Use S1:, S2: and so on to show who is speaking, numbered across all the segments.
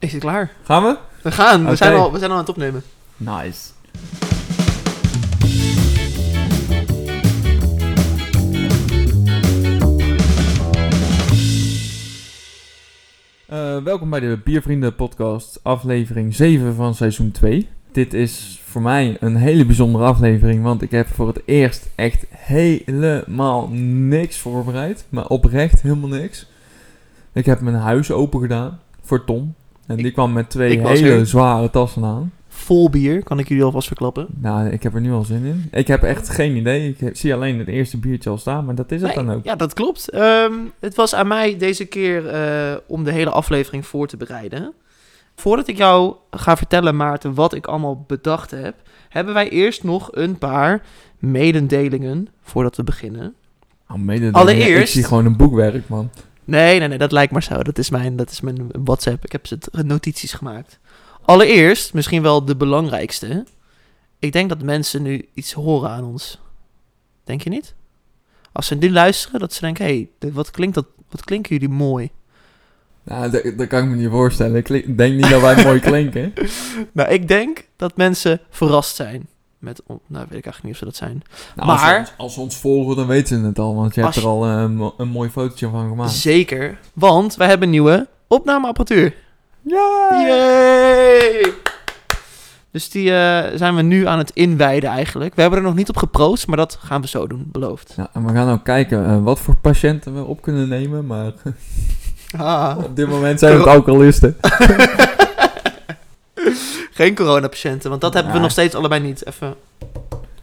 S1: Is het klaar?
S2: Gaan we?
S1: We gaan. We, zijn, al, we zijn al aan het opnemen.
S2: Nice. Eh, welkom bij de Biervrienden podcast, aflevering 7 van seizoen 2. Dit is voor mij een hele bijzondere aflevering, want ik heb voor het eerst echt helemaal niks voorbereid. Maar oprecht helemaal niks. Ik heb mijn huis open gedaan voor Tom. En die
S1: Ik-
S2: kwam met twee hele
S1: er.
S2: zware tassen aan.
S1: Vol bier, kan ik jullie alvast verklappen.
S2: Nou, ik heb er nu al zin in. Ik heb echt geen idee. Ik zie alleen het eerste biertje al staan, maar dat is het
S1: Nee,
S2: dan ook.
S1: Ja, dat klopt. Ehm, het was aan mij deze keer eh, om de hele aflevering voor te bereiden. Voordat ik jou ga vertellen, Maarten, wat ik allemaal bedacht heb, hebben wij eerst nog een paar mededelingen voordat we beginnen.
S2: Nou, mede
S1: Allereerst-
S2: Ik zie gewoon een boekwerk, man.
S1: Nee, nee, nee, dat lijkt maar zo. Dat is mijn, dat is mijn WhatsApp. Ik heb ze notities gemaakt. Allereerst, misschien wel de belangrijkste. Ik denk dat mensen nu iets horen aan ons. Denk je niet? Als ze nu luisteren, dat ze denken: hé, hey, wat, klinkt dat, wat klinken jullie mooi?
S2: Nou, dat, dat kan ik me niet voorstellen. Ik denk niet dat wij mooi klinken.
S1: Nou, ik denk dat mensen verrast zijn. Met, on- nou, weet ik eigenlijk niet of ze dat zijn.
S2: Nou, als,
S1: Maar-
S2: als ze ons volgen, dan weten ze het al. Want je hebt er al eh, een, mo- een mooi fotootje van gemaakt.
S1: Zeker, want wij hebben nieuwe opnameapparatuur.
S2: Ja!
S1: Yay! Dus die eh, zijn we nu aan het inwijden eigenlijk. We hebben er nog niet op geproost, maar dat gaan we zo doen, beloofd.
S2: Ja, en we gaan ook kijken eh, wat voor patiënten we op kunnen nemen. Maar
S1: Ah.
S2: op dit moment zijn het alcoholisten.
S1: Geen coronapatiënten, want dat hebben we nog steeds allebei niet. Even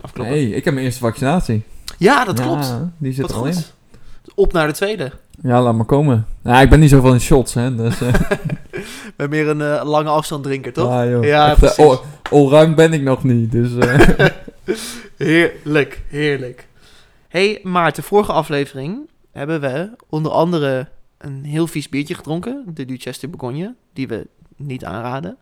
S1: afkloppen.
S2: Nee, ik heb mijn eerste vaccinatie.
S1: Ja, dat klopt.
S2: Die zit
S1: Wat
S2: er al in.
S1: Op naar de tweede.
S2: Ja, laat maar komen. Ja, ik ben niet zo van shots, hè. Dus, eh,
S1: We hebben meer een eh, lange afstand drinker, toch?
S2: Ja, joh.
S1: Ja,
S2: Echt, eh,
S1: precies.
S2: all- allround ben ik nog niet, dus...
S1: Heerlijk, heerlijk. hey, Maarten, vorige aflevering hebben we onder andere een heel vies biertje gedronken. De Duchesse de Bourgogne, die we niet aanraden.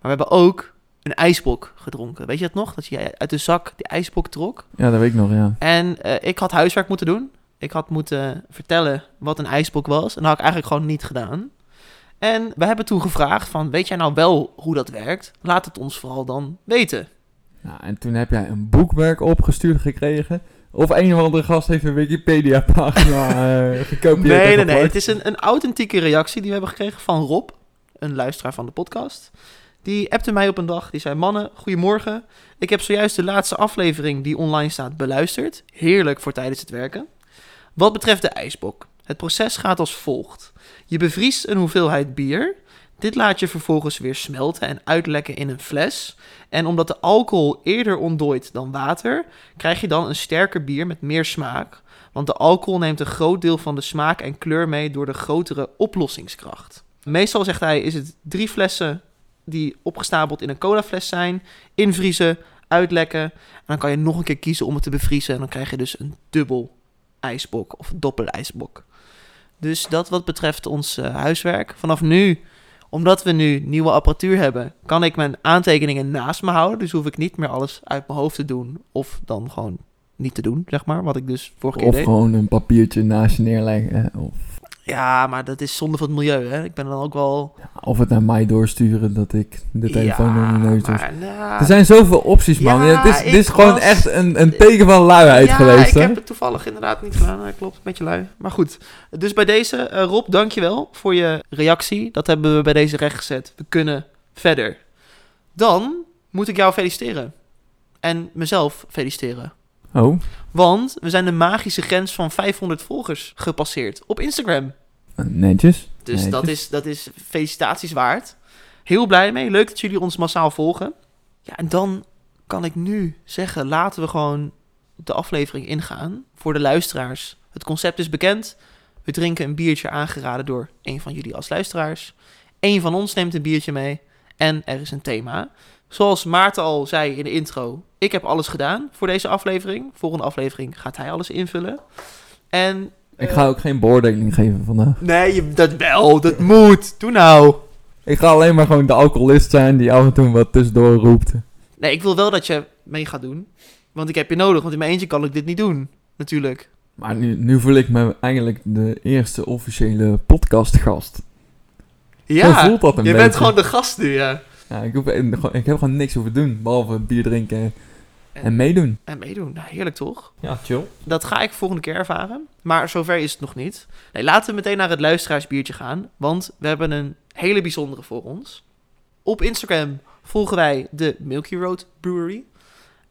S1: Maar we hebben ook een ijsbok gedronken. Weet je dat nog? Dat je uit de zak die ijsbok trok.
S2: ja, dat weet ik nog, ja.
S1: En eh, ik had huiswerk moeten doen. Ik had moeten vertellen wat een ijsbok was. En dat had ik eigenlijk gewoon niet gedaan. En we hebben toen gevraagd van, weet jij nou wel hoe dat werkt? Laat het ons vooral dan weten.
S2: ja. En toen heb jij een boekwerk opgestuurd gekregen. Of een of andere gast heeft een Wikipedia-pagina eh gekopieerd.
S1: Nee, nee, nee. Het is een, een authentieke reactie die we hebben gekregen van Rob, een luisteraar van de podcast. Die appte mij op een dag. Die zei: Mannen, goedemorgen. Ik heb zojuist de laatste aflevering die online staat beluisterd. Heerlijk voor tijdens het werken. Wat betreft de ijsbok. Het proces gaat als volgt: je bevriest een hoeveelheid bier. Dit laat je vervolgens weer smelten en uitlekken in een fles. En omdat de alcohol eerder ontdooit dan water, krijg je dan een sterker bier met meer smaak. Want de alcohol neemt een groot deel van de smaak en kleur mee door de grotere oplossingskracht. Meestal, zegt hij, is het drie flessen die opgestapeld in een colafles zijn, invriezen, uitlekken. En dan kan je nog een keer kiezen om het te bevriezen. En dan krijg je dus een dubbel ijsbok of doppel ijsbok. Dus dat wat betreft ons eh, huiswerk. Vanaf nu, omdat we nu nieuwe apparatuur hebben, kan ik mijn aantekeningen naast me houden. Dus hoef ik niet meer alles uit mijn hoofd te doen. Of dan gewoon niet te doen, zeg maar. Wat ik dus vorige keer
S2: Of
S1: deed.
S2: gewoon een papiertje naast je neerleggen. Of,
S1: Ja, maar dat is zonde van het milieu, hè. Ik ben dan ook wel...
S2: of het naar mij doorsturen dat ik de telefoon
S1: ja,
S2: in mijn neus
S1: maar, nou,
S2: Er zijn zoveel opties, man.
S1: Ja,
S2: Ja, dit is, dit
S1: ik
S2: is gewoon
S1: was-
S2: echt een, een teken van luiheid
S1: ja,
S2: geweest,
S1: ik
S2: hè?
S1: heb het toevallig inderdaad niet gedaan. Klopt, met je lui. Maar goed, dus bij deze, eh, Rob, dankjewel voor je reactie. Dat hebben we bij deze rechtgezet. We kunnen verder. Dan moet ik jou feliciteren. En mezelf feliciteren.
S2: Oh,
S1: Want we zijn de magische grens van 500 volgers gepasseerd op Instagram.
S2: netjes.
S1: Dus
S2: netjes.
S1: dat is, dat is felicitaties waard. Heel blij mee. Leuk dat jullie ons massaal volgen. Ja, en dan kan ik nu zeggen, laten we gewoon de aflevering ingaan. Voor de luisteraars. Het concept is bekend. We drinken een biertje aangeraden door een van jullie als luisteraars. Eén van ons neemt een biertje mee. En er is een thema. Zoals Maarten al zei in de intro. Ik heb alles gedaan voor deze aflevering. Volgende aflevering gaat hij alles invullen. En
S2: Ik ga ook geen beoordeling geven vandaag.
S1: Nee, je, dat wel, dat moet. Doe nou.
S2: Ik ga alleen maar gewoon de alcoholist zijn die af en toe wat tussendoor roept.
S1: Nee, ik wil wel dat je mee gaat doen. Want ik heb je nodig, want in mijn eentje kan ik dit niet doen. Natuurlijk.
S2: Maar nu, nu voel ik me eigenlijk de eerste officiële podcastgast.
S1: Ja,
S2: voelt dat een
S1: je
S2: beetje.
S1: bent gewoon de gast nu, ja.
S2: Ja, ik, hoef, ik heb gewoon niks hoeven doen, behalve bier drinken en meedoen.
S1: En meedoen, nou, heerlijk toch?
S2: Ja, chill.
S1: Dat ga ik volgende keer ervaren. Maar zover is het nog niet. Nee, laten we meteen naar het luisteraarsbiertje gaan. Want we hebben een hele bijzondere voor ons. Op Instagram volgen wij de Milky Road Brewery.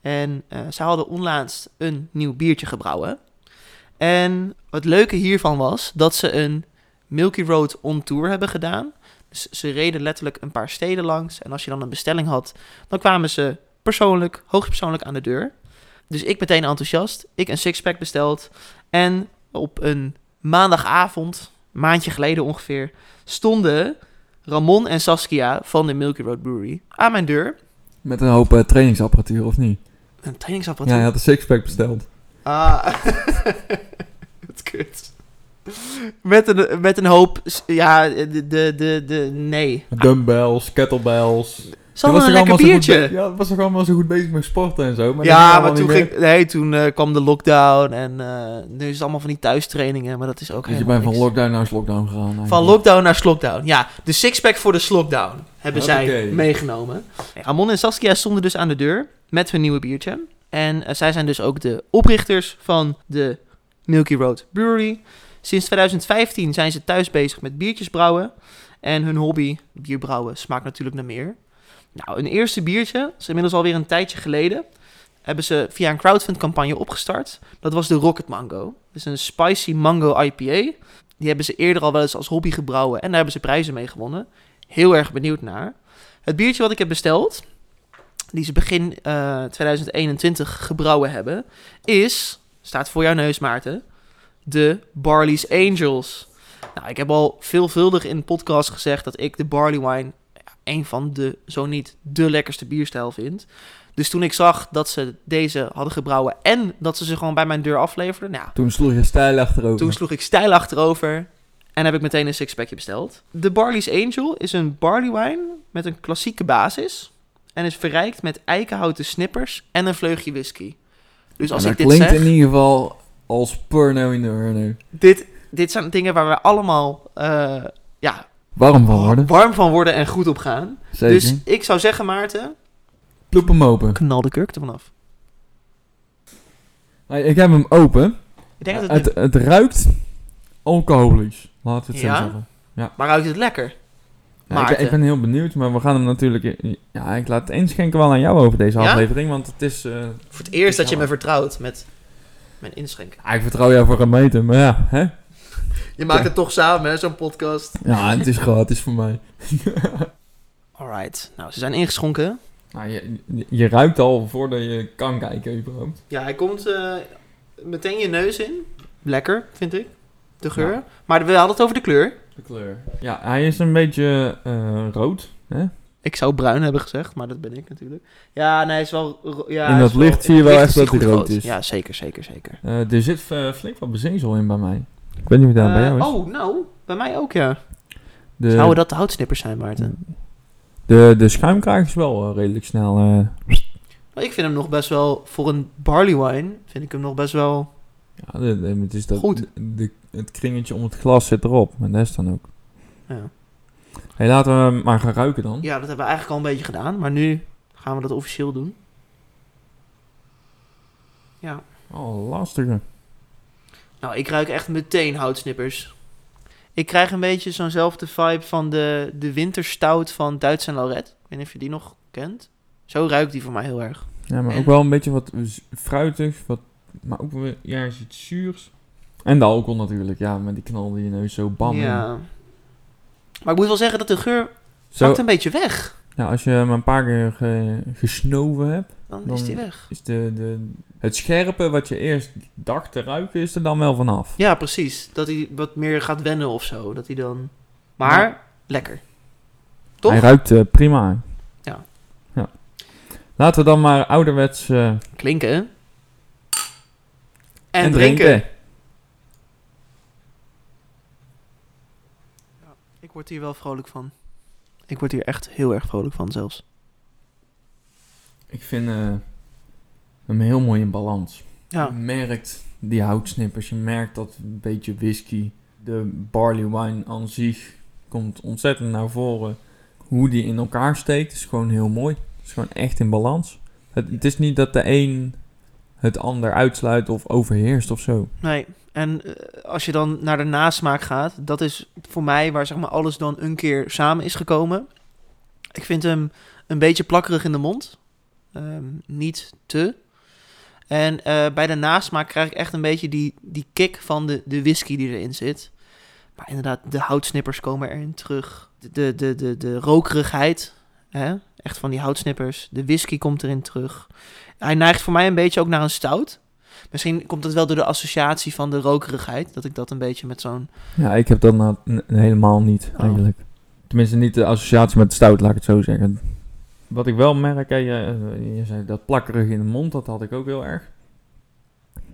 S1: En eh zij hadden onlaatst een nieuw biertje gebrouwen. En het leuke hiervan was dat ze een Milky Road on tour hebben gedaan. Ze reden letterlijk een paar steden langs. En als je dan een bestelling had, dan kwamen ze persoonlijk, hoogstpersoonlijk aan de deur. Dus ik meteen enthousiast. Ik een sixpack besteld. En op een maandagavond, maandje geleden ongeveer, stonden Ramon en Saskia van de Milky Road Brewery aan mijn deur.
S2: Met een hoop eh, trainingsapparatuur, of niet?
S1: Een trainingsapparatuur.
S2: Ja, je had een sixpack besteld.
S1: Ah, het kut. Met een, met een hoop, ja, de, de, de, de nee.
S2: Dumbbells, kettlebells.
S1: Ze hadden een lekker
S2: goed
S1: biertje.
S2: be- ja, was toch allemaal zo goed bezig met sporten en zo. Maar
S1: ja, maar toen, ging, nee, toen eh, kwam de lockdown en eh, nu is het allemaal van die thuistrainingen, maar dat is ook
S2: Dus je bent van lockdown naar lockdown gegaan.
S1: Van lockdown naar slockdown. Ja, de sixpack voor de slockdown hebben zij meegenomen. Ramon en Saskia stonden dus aan de deur met hun nieuwe biertje. En eh, zij zijn dus ook de oprichters van de Milky Road Brewery. Sinds 2015 zijn ze thuis bezig met biertjes brouwen. En hun hobby, bierbrouwen, smaakt natuurlijk naar meer. Nou, een eerste biertje, is inmiddels alweer een tijdje geleden, hebben ze via een crowdfund campagne opgestart. Dat was de Rocket Mango. Dat is een spicy mango IPA. Die hebben ze eerder al wel eens als hobby gebrouwen en daar hebben ze prijzen mee gewonnen. Heel erg benieuwd naar. Het biertje wat ik heb besteld, die ze begin eh, 2021 gebrouwen hebben, is, staat voor jouw neus Maarten, de Barley's Angels. Nou, ik heb al veelvuldig in de podcast gezegd dat ik de Barley Wine een van de, zo niet de lekkerste bierstijl vind. Dus toen ik zag dat ze deze hadden gebrouwen en dat ze ze gewoon bij mijn deur afleverden, nou,
S2: Toen sloeg je stijl achterover.
S1: toen sloeg ik stijl achterover en heb ik meteen een sixpackje besteld. De Barley's Angel is een barley wine met een klassieke basis en is verrijkt met eikenhouten snippers en een vleugje whisky. Dus als
S2: En
S1: ik
S2: dat
S1: dit
S2: klinkt
S1: zeg,
S2: in ieder geval als Purno in de Urno.
S1: dit, dit zijn dingen waar we allemaal eh, ja,
S2: Warm van worden.
S1: warm van worden en goed op gaan.
S2: Zeker.
S1: Dus ik zou zeggen Maarten,
S2: Ploep hem open.
S1: knal de kurk ervan af.
S2: Hey, Ik heb hem open.
S1: Ik denk dat het,
S2: Het, het ruikt alcoholisch. Laten we het
S1: Ja?
S2: zo zeggen.
S1: maar ruikt het lekker?
S2: Ja, ik,
S1: Maarten.
S2: ik ben heel benieuwd, maar we gaan hem natuurlijk... Ja, ik laat het inschenken wel aan jou over deze
S1: Ja?
S2: aflevering, want het is... eh,
S1: Voor het eerst dat je
S2: Ja.
S1: me vertrouwt met mijn inschenken.
S2: ja, ik vertrouw jou voor een meter, maar ja, hè?
S1: Je maakt het toch samen, hè, zo'n podcast.
S2: Ja, het is gratis voor mij.
S1: Alright, nou, ze zijn ingeschonken.
S2: Nou, je, je ruikt al voordat je kan kijken überhaupt.
S1: Ja, hij komt eh, meteen je neus in. Lekker, vind ik. De geur.
S2: Ja.
S1: Maar we hadden het over de kleur.
S2: De kleur. Ja, hij is een beetje eh, rood. Hè?
S1: Ik zou bruin hebben gezegd, maar dat ben ik natuurlijk. Ja, nee, is wel... Ja,
S2: In dat
S1: wel-
S2: licht zie je wel echt dat hij
S1: goed
S2: rood is.
S1: Ja, zeker, zeker, zeker.
S2: Eh, er zit eh, flink wat bezezel in bij mij. Ik weet niet hoe dat bij
S1: Eh,
S2: jou is.
S1: oh, nou, bij mij ook, ja.
S2: de,
S1: Zouden dat de houtsnippers zijn, Maarten?
S2: de, de schuimkraag is wel redelijk snel. eh,
S1: Maar ik vind hem nog best wel... Voor een barley wine vind ik hem nog best wel...
S2: ja, de, de- het, is dat,
S1: Goed.
S2: De, het kringetje om het glas zit erop. En dat is dan ook.
S1: Ja.
S2: Hey, laten we maar gaan ruiken dan.
S1: ja, dat hebben we eigenlijk al een beetje gedaan. Maar nu gaan we dat officieel doen. Ja.
S2: Oh, lastige.
S1: Nou, ik ruik echt meteen houtsnippers. Ik krijg een beetje zo'nzelfde vibe van de, de winterstout van Duits en Lauret. Ik weet niet of je die nog kent. Zo ruikt die voor mij heel erg.
S2: Ja, maar
S1: En-
S2: ook wel een beetje wat fruitig. Wat, maar ook weer ja, iets zuurs. En de alcohol natuurlijk. Ja, met die knal in je neus zo bam.
S1: Ja. Maar ik moet wel zeggen dat de geur
S2: Zo,
S1: zakt een beetje weg.
S2: ja, als je hem een paar keer ge- gesnoven hebt.
S1: Dan,
S2: Dan-
S1: is die weg.
S2: Is de, de, het scherpe wat je eerst dacht te ruiken, is er dan wel vanaf.
S1: Ja, precies. Dat hij wat meer gaat wennen of zo. Dat hij dan... Maar, lekker. Toch?
S2: Hij ruikt eh, prima.
S1: Ja.
S2: ja. Laten we dan maar ouderwets eh,
S1: Klinken. En,
S2: en,
S1: drinken.
S2: drinken.
S1: Word hier wel vrolijk van. Ik word hier echt heel erg vrolijk van zelfs.
S2: Ik vind eh, hem heel mooi in balans.
S1: Ja.
S2: Je merkt die houtsnippers, je merkt dat een beetje whisky, de barley wine aan zich, komt ontzettend naar voren. Hoe die in elkaar steekt is gewoon heel mooi. Het is gewoon echt in balans. Het, het is niet dat de een het ander uitsluit of overheerst of zo.
S1: Nee, en eh, als je dan naar de nasmaak gaat, dat is voor mij waar zeg maar alles dan een keer samen is gekomen. Ik vind hem een beetje plakkerig in de mond. Ehm, niet te. En eh, bij de nasmaak krijg ik echt een beetje die, die kick van de, de whisky die erin zit. Maar inderdaad, de houtsnippers komen erin terug. De, de, de, de, de rokerigheid, hè? echt van die houtsnippers. De whisky komt erin terug. Hij neigt voor mij een beetje ook naar een stout. Misschien komt het wel door de associatie van de rokerigheid. Dat ik dat een beetje met zo'n...
S2: Ja, ik heb dat nou helemaal niet
S1: Oh.
S2: eigenlijk. Tenminste niet de associatie met stout, laat ik het zo zeggen. Wat ik wel merk, hè, je, je zei dat plakkerig in de mond, dat had ik ook heel erg.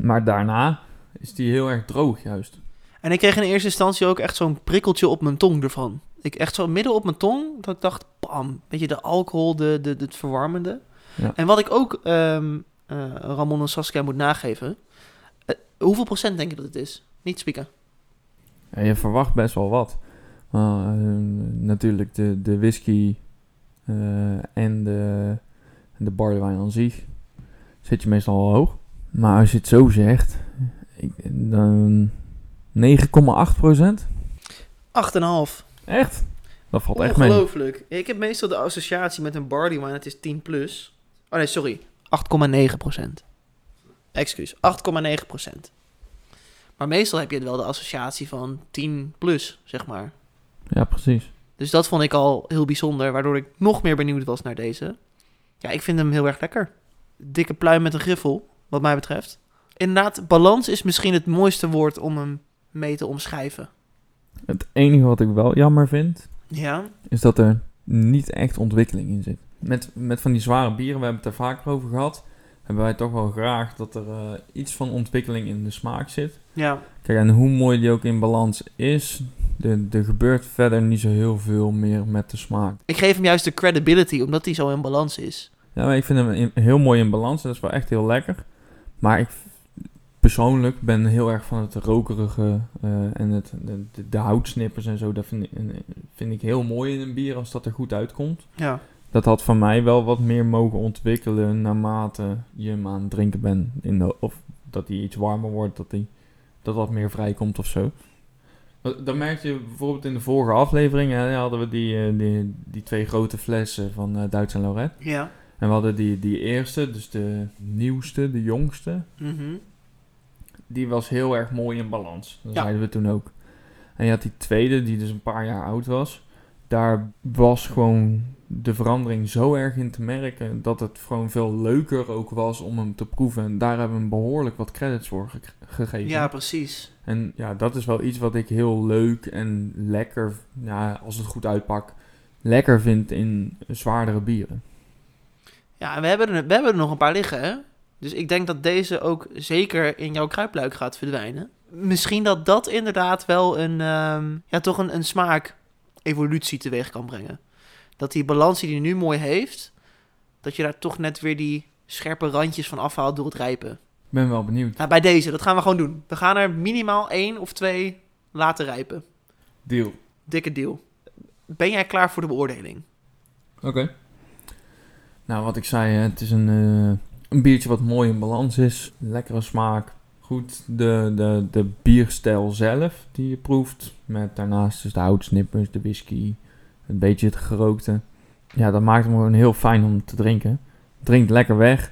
S2: Maar daarna is die heel erg droog juist.
S1: En ik kreeg in eerste instantie ook echt zo'n prikkeltje op mijn tong ervan. Ik echt zo midden op mijn tong, dat ik dacht, bam, weet je, de alcohol, de, de, het verwarmende.
S2: Ja.
S1: En wat ik ook ehm, eh, Ramon en Saskia moet nageven, eh, hoeveel procent denk je dat het is? Niet spieken.
S2: Ja, je verwacht best wel wat. Uh, natuurlijk de, de whisky eh, en de, de barleywijn aan zich zit je meestal al hoog. Maar als je het zo zegt, ik, dan 9,8 procent.
S1: 8,5.
S2: Echt? Dat valt echt mee.
S1: Ongelooflijk. Ik heb meestal de associatie met een barley wine, het is 10 plus. Oh nee, sorry. 8,9 procent. Excuus, 8,9 procent. Maar meestal heb je wel de associatie van 10 plus, zeg maar.
S2: Ja, precies.
S1: Dus dat vond ik al heel bijzonder, waardoor ik nog meer benieuwd was naar deze. Ja, ik vind hem heel erg lekker. Dikke pluim met een griffel, wat mij betreft. Inderdaad, balans is misschien het mooiste woord om hem mee te omschrijven.
S2: Het enige wat ik wel jammer vind,
S1: Ja,
S2: is dat er niet echt ontwikkeling in zit. Met, met van die zware bieren, we hebben het er vaker over gehad, hebben wij toch wel graag dat er eh, iets van ontwikkeling in de smaak zit.
S1: ja,
S2: Kijk, en hoe mooi die ook in balans is, er, gebeurt verder niet zo heel veel meer met de smaak.
S1: ik geef hem juist de credibility, omdat hij zo in balans is.
S2: Ja, maar ik vind hem in- heel mooi in balans, dat is wel echt heel lekker. Maar ik persoonlijk ben heel erg van het rokerige eh, en het, de, de, de houtsnippers en zo. Dat vind ik, vind ik heel mooi in een bier als dat er goed uitkomt.
S1: Ja,
S2: Dat had van mij wel wat meer mogen ontwikkelen naarmate je hem aan het drinken bent. In de, of dat hij iets warmer wordt, dat hij dat wat meer vrijkomt of zo. Dat, dat merk je bijvoorbeeld in de vorige aflevering. Hè, hadden we die, eh, die, die twee grote flessen van eh, Duits en Lorette.
S1: ja.
S2: En we hadden die, die eerste, dus de nieuwste, de jongste.
S1: mhm.
S2: Die was heel erg mooi in balans. Dat
S1: Ja.
S2: zeiden we toen ook. En je had die tweede, die dus een paar jaar oud was. Daar was gewoon de verandering zo erg in te merken... dat het gewoon veel leuker ook was om hem te proeven. En daar hebben we hem behoorlijk wat credits voor ge- gegeven.
S1: ja, precies.
S2: En ja, dat is wel iets wat ik heel leuk en lekker... Ja, als het goed uitpakt... lekker vind in zwaardere bieren.
S1: Ja, en we hebben, er, we hebben er nog een paar liggen, hè? Dus ik denk dat deze ook zeker in jouw kruipluik gaat verdwijnen. Misschien dat dat inderdaad wel een, ehm, ja, toch een, een smaak-evolutie teweeg kan brengen. Dat die balans die hij nu mooi heeft, dat je daar toch net weer die scherpe randjes van afhaalt door het rijpen.
S2: Ik ben wel benieuwd.
S1: Nou, bij deze, dat gaan we gewoon doen. We gaan er minimaal één of twee laten rijpen.
S2: Deal.
S1: Dikke deal. Ben jij klaar voor de beoordeling?
S2: Oké. Nou, wat ik zei, het is een, eh, een biertje wat mooi in balans is. Lekkere smaak. Goed, de, de, de bierstijl zelf die je proeft. Met daarnaast dus de houtsnippers, de whisky, een beetje het gerookte. Ja, dat maakt hem gewoon heel fijn om te drinken. Drinkt lekker weg.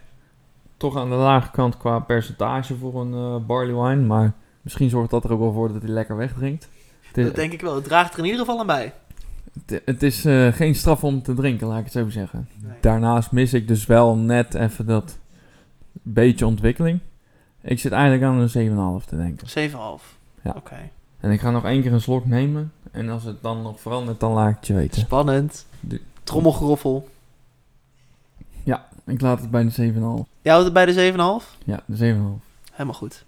S2: Toch aan de lage kant qua percentage voor een eh, barley wine. Maar misschien zorgt dat er ook wel voor dat hij lekker wegdrinkt. Is,
S1: Dat denk ik wel. Het draagt er in ieder geval aan bij.
S2: het, het is eh, geen straf om te drinken, laat ik het zo zeggen.
S1: Nee.
S2: Daarnaast mis ik dus wel net even dat beetje ontwikkeling. Ik zit eigenlijk aan een 7,5 te denken.
S1: 7,5.
S2: Ja.
S1: Oké.
S2: En ik ga nog één keer een slok nemen. En als het dan nog verandert, dan laat ik het je weten.
S1: Spannend.
S2: De-
S1: Trommelgeroffel.
S2: Ik laat het bij de 7,5.
S1: Jij houdt het bij de 7,5?
S2: Ja, de 7,5.
S1: Helemaal goed.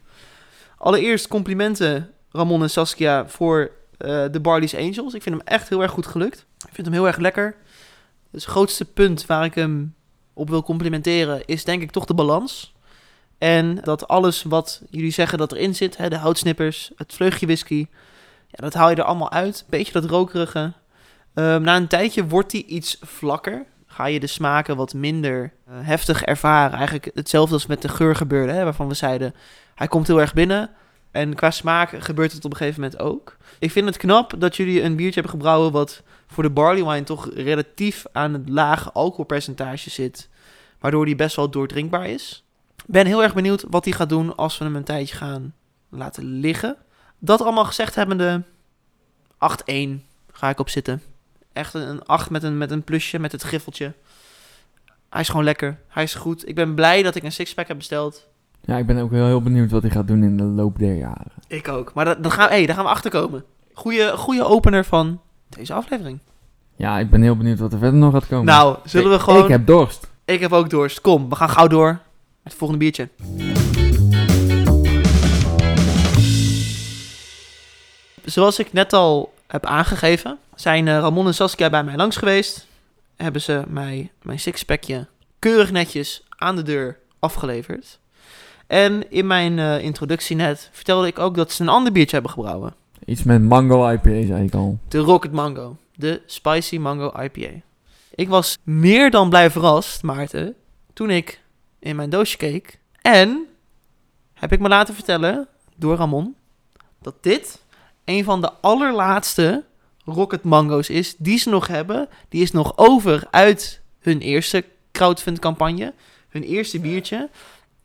S1: Allereerst complimenten, Ramon en Saskia, voor eh, de Barley's Angels. Ik vind hem echt heel erg goed gelukt. Ik vind hem heel erg lekker. Het grootste punt waar ik hem op wil complimenteren is denk ik toch de balans. En dat alles wat jullie zeggen dat erin zit, hè, de houtsnippers, het vleugje whisky, Ja, dat haal je er allemaal uit. Beetje dat rokerige. Ehm, na een tijdje wordt die iets vlakker. Ga je de smaken wat minder eh, heftig ervaren. Eigenlijk hetzelfde als met de geur gebeurde, hè, waarvan we zeiden... hij komt heel erg binnen. En qua smaak gebeurt het op een gegeven moment ook. Ik vind het knap dat jullie een biertje hebben gebrouwen... wat voor de barley wine toch relatief aan het lage alcoholpercentage zit. Waardoor die best wel doordrinkbaar is. Ben heel erg benieuwd wat hij gaat doen als we hem een tijdje gaan laten liggen. Dat allemaal gezegd hebbende, 8-1 ga ik op zitten. Echt een, een 8 met een, met een plusje, met het griffeltje. Hij is gewoon lekker. Hij is goed. Ik ben blij dat ik een sixpack heb besteld.
S2: Ja, ik ben ook heel, heel benieuwd wat hij gaat doen in de loop der jaren.
S1: Ik ook. Maar dat, dat gaan, hey, daar gaan we achter komen. Goeie, goeie opener van deze aflevering.
S2: Ja, ik ben heel benieuwd wat er verder nog gaat komen.
S1: Nou, zullen we
S2: Ik-
S1: gewoon...
S2: Ik heb dorst.
S1: Ik heb ook dorst. Kom, we gaan gauw door het volgende biertje. Zoals ik net al heb aangegeven, zijn eh, Ramon en Saskia bij mij langs geweest. Hebben ze mij mijn sixpackje keurig netjes aan de deur afgeleverd. En in mijn eh, introductie net vertelde ik ook dat ze een ander biertje hebben gebrouwen.
S2: Iets met mango IPA, zei ik al.
S1: De Rocket Mango. De Spicy Mango IPA. Ik was meer dan blij verrast, Maarten, toen ik in mijn doosje keek. En heb ik me laten vertellen door Ramon dat dit een van de allerlaatste Rocket Mango's is die ze nog hebben. Die is nog over uit hun eerste crowdfund campagne. Hun eerste biertje.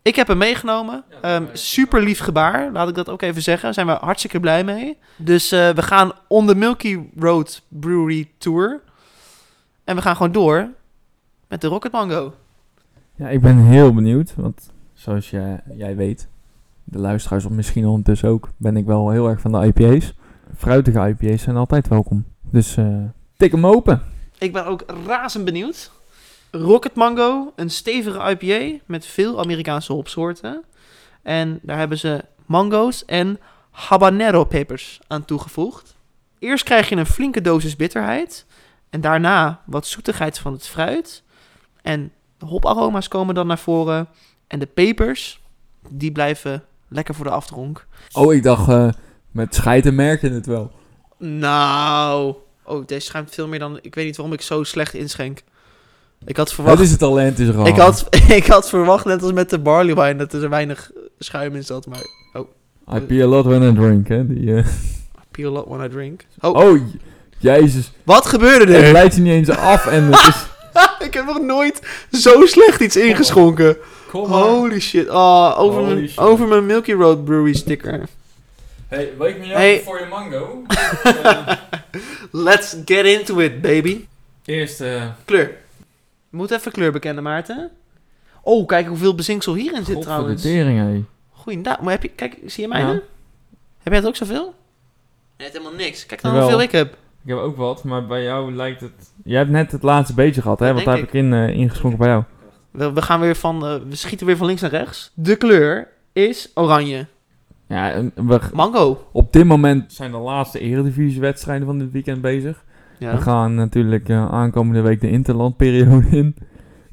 S1: Ik heb hem meegenomen. Ehm, super lief gebaar, laat ik dat ook even zeggen. Daar zijn we hartstikke blij mee. Dus eh, we gaan on the Milky Road Brewery Tour. En we gaan gewoon door met de Rocket Mango.
S2: Ja, ik ben heel benieuwd, want zoals jij, jij weet, de luisteraars of misschien ondertussen ook, ben ik wel heel erg van de IPA's. Fruitige IPA's zijn altijd welkom. Dus eh tik hem open.
S1: Ik ben ook razend benieuwd. Rocket Mango, een stevige IPA met veel Amerikaanse hopsoorten. En daar hebben ze mango's en habanero pepers aan toegevoegd. Eerst krijg je een flinke dosis bitterheid. En daarna wat zoetigheid van het fruit. En de hoparoma's komen dan naar voren. En de pepers, die blijven lekker voor de afdronk.
S2: Oh, ik dacht, eh, met scheiden merk je het wel.
S1: Nou, oh, deze schuimt veel meer dan... Ik weet niet waarom ik zo slecht inschenk. Ik had verwacht...
S2: Dat is het talent, is er al.
S1: Ik had, ik had verwacht, net als met de barley wine, dat er weinig schuim in zat. Maar
S2: I pee a lot when I drink, hè. Die, eh.
S1: peel a lot when I drink. Oh,
S2: Oh, jezus.
S1: wat gebeurde
S2: Het
S1: er?
S2: leidt je niet eens af en het is...
S1: ik heb nog nooit zo slecht iets ingeschonken. Holy shit. Oh, over,
S2: Holy
S1: mijn,
S2: shit.
S1: over mijn Milky Road Brewery sticker.
S2: Hey, met jou
S1: Hey.
S2: voor je mango?
S1: Let's get into it, baby.
S2: Eerst, eh...
S1: Kleur. Je moet even kleur bekennen, Maarten. Oh, kijk hoeveel bezinksel hierin zit trouwens.
S2: tering, hé.
S1: Goeiedag. Maar heb je, kijk, zie je mij
S2: Ja.
S1: Heb jij het ook zoveel? Net helemaal niks. Kijk dan
S2: Jawel.
S1: hoeveel ik heb.
S2: Ik heb ook wat, maar bij jou lijkt het... Jij hebt net het laatste beetje gehad, hè?
S1: Dat
S2: Want daar heb ik in, eh, ingeschonken bij jou.
S1: We, we gaan weer van, eh, we schieten weer van links naar rechts. De kleur is oranje.
S2: Ja, en we,
S1: Mango.
S2: op dit moment zijn de laatste eredivisie-wedstrijden van dit weekend bezig. We gaan natuurlijk eh, aankomende week de interlandperiode in.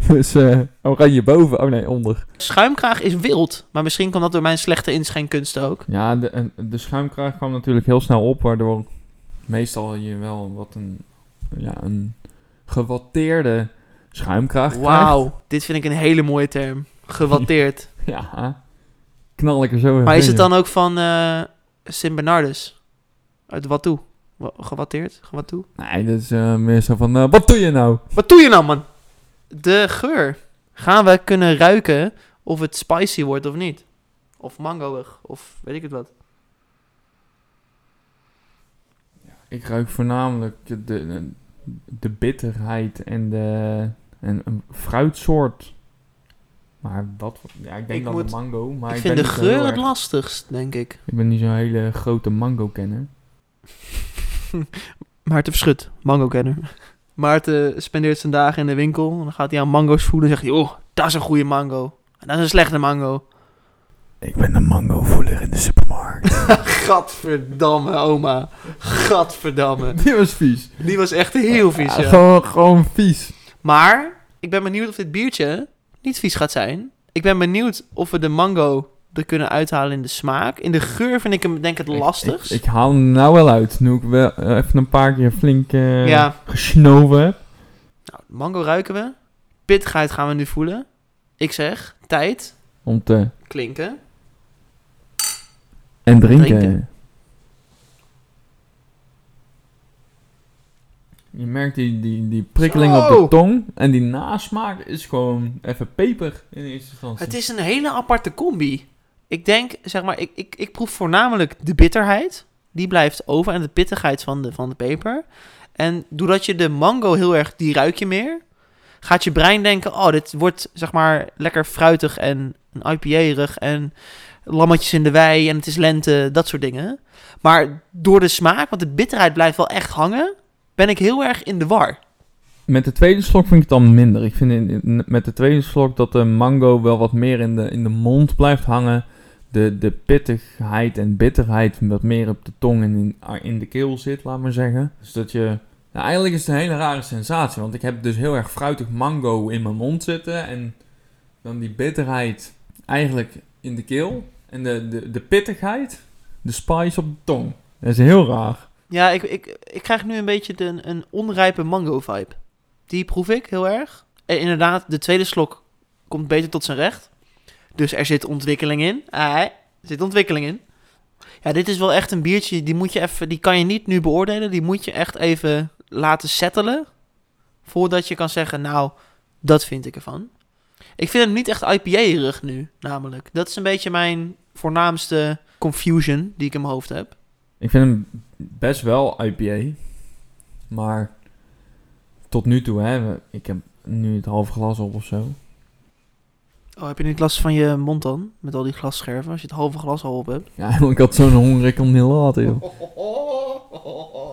S2: Dus eh oranje boven, oh nee, onder.
S1: Schuimkraag is wild, maar misschien komt dat door mijn slechte inschenkunsten ook.
S2: Ja, de, de schuimkraag kwam natuurlijk heel snel op, waardoor meestal je wel wat een, ja, een gewatteerde schuimkraag krijgt.
S1: Wauw, dit vind ik een hele mooie term. Gewatteerd.
S2: Ja, knal ik er zo
S1: maar is het dan ook van eh Sint Bernardus? Uit wat toe? Wa- Gewatteerd? Gewat toe?
S2: Nee, dat is eh, meer zo van, eh, wat doe je nou?
S1: Wat doe je nou, man? De geur. Gaan we kunnen ruiken of het spicy wordt of niet? Of mangoig, of weet ik het wat.
S2: Ik ruik voornamelijk de, de, de bitterheid en de en een fruitsoort. Maar wat, ja, ik denk
S1: Ik
S2: dan
S1: moet-
S2: de mango, maar
S1: ik
S2: ik,
S1: vind de geur het lastigst, denk ik.
S2: Ik ben niet zo'n hele grote mango kenner.
S1: Maarten Verschut, mango-kenner. Maarten spendeert zijn dagen in de winkel. En dan gaat hij aan mango's voelen en zegt hij... Oh, dat is een goede mango. En dat is een slechte mango.
S2: Ik ben een mango voeler in de supermarkt.
S1: Gadverdamme, oma. Gadverdamme.
S2: Die was vies.
S1: Die was echt heel vies,
S2: Ja,
S1: ja.
S2: Gewoon, gewoon vies.
S1: Maar ik ben benieuwd of dit biertje niet vies gaat zijn. Ik ben benieuwd of we de mango er kunnen uithalen in de smaak. In de geur vind ik hem denk ik het
S2: Ik-
S1: lastigst.
S2: Ik, ik haal hem nou wel uit, nu ik wel eh, even een paar keer flink eh
S1: Ja.
S2: gesnoven heb.
S1: Nou, mango ruiken we. Pittigheid gaan we nu voelen. Ik zeg, tijd,
S2: Om te...
S1: klinken.
S2: En drinken.
S1: Drinken.
S2: Je merkt die, die, die prikkeling op de tong. En die nasmaak is gewoon even peper in eerste instantie.
S1: Het is een hele aparte combi. Ik denk, zeg maar, ik, ik, ik proef voornamelijk de bitterheid. Die blijft over en de pittigheid van de, van de peper. En doordat je de mango heel erg, die ruik je meer. Gaat je brein denken, oh, dit wordt zeg maar lekker fruitig en een IPA-rig en lammetjes in de wei en het is lente, dat soort dingen. Maar door de smaak, want de bitterheid blijft wel echt hangen, ben ik heel erg in de war.
S2: Met de tweede slok vind ik het dan minder. Ik vind in, in- met de tweede slok dat de mango wel wat meer in de, in de mond blijft hangen. De, de pittigheid en bitterheid wat meer op de tong en in, in de keel zit, laat maar zeggen. Dus dat je... Nou, eigenlijk is het een hele rare sensatie. Want ik heb dus heel erg fruitig mango in mijn mond zitten. En dan die bitterheid eigenlijk in de keel. En de, de, de pittigheid, de spice op de tong. Dat is heel raar.
S1: Ja, ik, ik, ik krijg nu een beetje de, een onrijpe mango-vibe. Die proef ik heel erg. En inderdaad, de tweede slok komt beter tot zijn recht. Dus er zit ontwikkeling in. Ah, er zit ontwikkeling in. Ja, dit is wel echt een biertje, die moet je even, die kan je niet nu beoordelen. Die moet je echt even laten settelen. Voordat je kan zeggen, nou, dat vind ik ervan. Ik vind hem niet echt IPA-erig nu, namelijk. Dat is een beetje mijn voornaamste confusion die ik in mijn hoofd heb.
S2: Ik vind hem best wel IPA. Maar tot nu toe, hè. we- Ik heb nu het halve glas op of zo.
S1: Oh, heb je niet last van je mond dan? Met al die glasscherven, als je het halve glas al op hebt.
S2: Ja, ik had zo'n honger, ik kon niet laten, joh.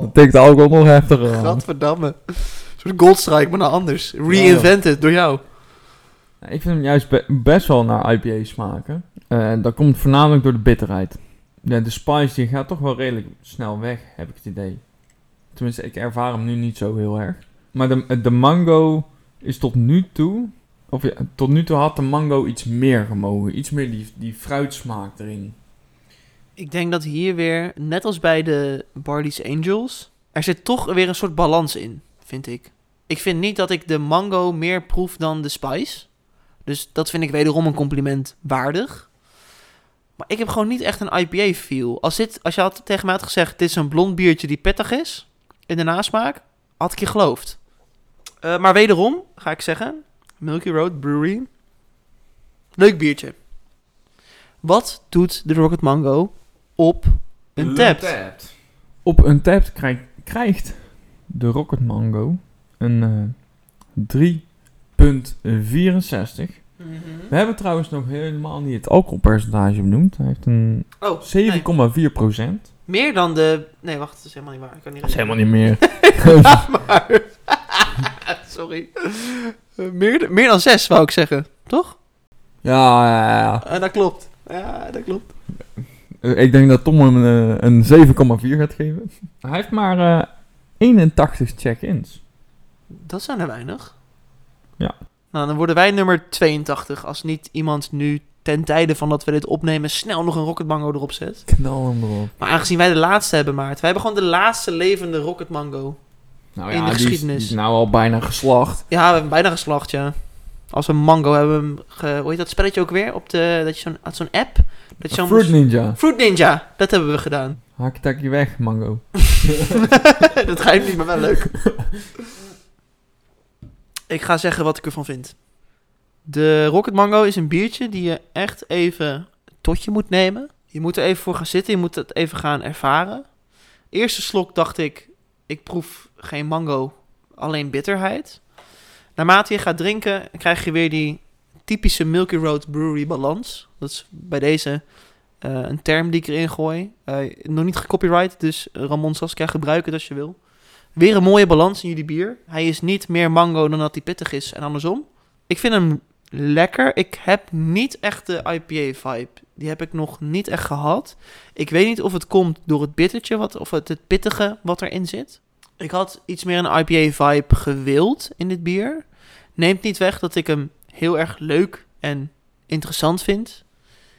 S2: Dat tikt de alcohol nog heftiger aan.
S1: Gadverdamme. Een soort goldstrike, maar nou anders. Reinvented door jou.
S2: Ik vind hem juist be- best wel naar IPA smaken. Eh, dat komt voornamelijk door de bitterheid. Ja, de spice die gaat toch wel redelijk snel weg, heb ik het idee. Tenminste, ik ervaar hem nu niet zo heel erg. Maar de, de mango is tot nu toe... Of ja, tot nu toe had de mango iets meer gemogen. Iets meer die, die fruitsmaak erin.
S1: Ik denk dat hier weer, net als bij de Barley's Angels, er zit toch weer een soort balans in, vind ik. Ik vind niet dat ik de mango meer proef dan de spice. Dus dat vind ik wederom een compliment waardig. Maar ik heb gewoon niet echt een IPA-feel. Als, dit, als je had tegen mij had gezegd, dit is een blond biertje die pittig is, in de nasmaak, had ik je geloofd. Eh, maar wederom, ga ik zeggen, Milky Road Brewery, leuk biertje. Wat doet de Rocket Mango op een tap?
S2: Op een tap krijgt, krijgt de Rocket Mango een eh 3,64. We hebben trouwens nog helemaal niet het alcoholpercentage benoemd. Hij heeft een
S1: Oh, nee.
S2: 7,4 procent.
S1: meer dan de... Nee, wacht, dat is helemaal niet waar. Ik kan niet
S2: Dat is helemaal niet meer.
S1: maar... Sorry. Eh, meer, meer dan zes, wou ik zeggen. Toch?
S2: ja, ja, ja.
S1: Eh, dat klopt. Ja, dat klopt.
S2: Eh, Ik denk dat Tom hem eh, een 7,4 gaat geven. Hij heeft maar eh 81 check-ins.
S1: Dat zijn er weinig.
S2: Ja.
S1: Nou, dan worden wij nummer 82 als niet iemand nu ten tijde van dat we dit opnemen snel nog een Rocket Mango erop zet.
S2: Knal hem erop.
S1: Maar aangezien wij de laatste hebben, Maart. Wij hebben gewoon de laatste levende Rocket Mango.
S2: Nou
S1: In de
S2: die is-
S1: geschiedenis.
S2: Die is nou al bijna geslacht.
S1: Ja, we hebben bijna geslacht, ja. Als een mango hebben we hem... Ge, hoe heet dat spelletje ook weer? Op de, dat je zo'n zo'n app. Dat je zo'n
S2: Fruit Ninja.
S1: Fruit Ninja. Dat hebben we gedaan.
S2: Haak je weg, mango.
S1: dat ga je niet, maar wel leuk. ik ga zeggen wat ik ervan vind. De Rocket Mango is een biertje die je echt even tot je moet nemen. Je moet er even voor gaan zitten. Je moet het even gaan ervaren. Eerste slok dacht ik, ik proef geen mango, alleen bitterheid. Naarmate je gaat drinken, krijg je weer die typische Milky Road Brewery balans. Dat is bij deze eh, een term die ik erin gooi. Eh, nog niet gecopyright, dus Ramon Saskia gebruik het als je wil. Weer een mooie balans in jullie bier. Hij is niet meer mango dan dat hij pittig is en andersom. Ik vind hem lekker. Ik heb niet echt de IPA-vibe. Die heb ik nog niet echt gehad. Ik weet niet of het komt door het bittertje, wat, of het, het pittige wat erin zit. Ik had iets meer een IPA-vibe gewild in dit bier. Neemt niet weg dat ik hem heel erg leuk en interessant vind.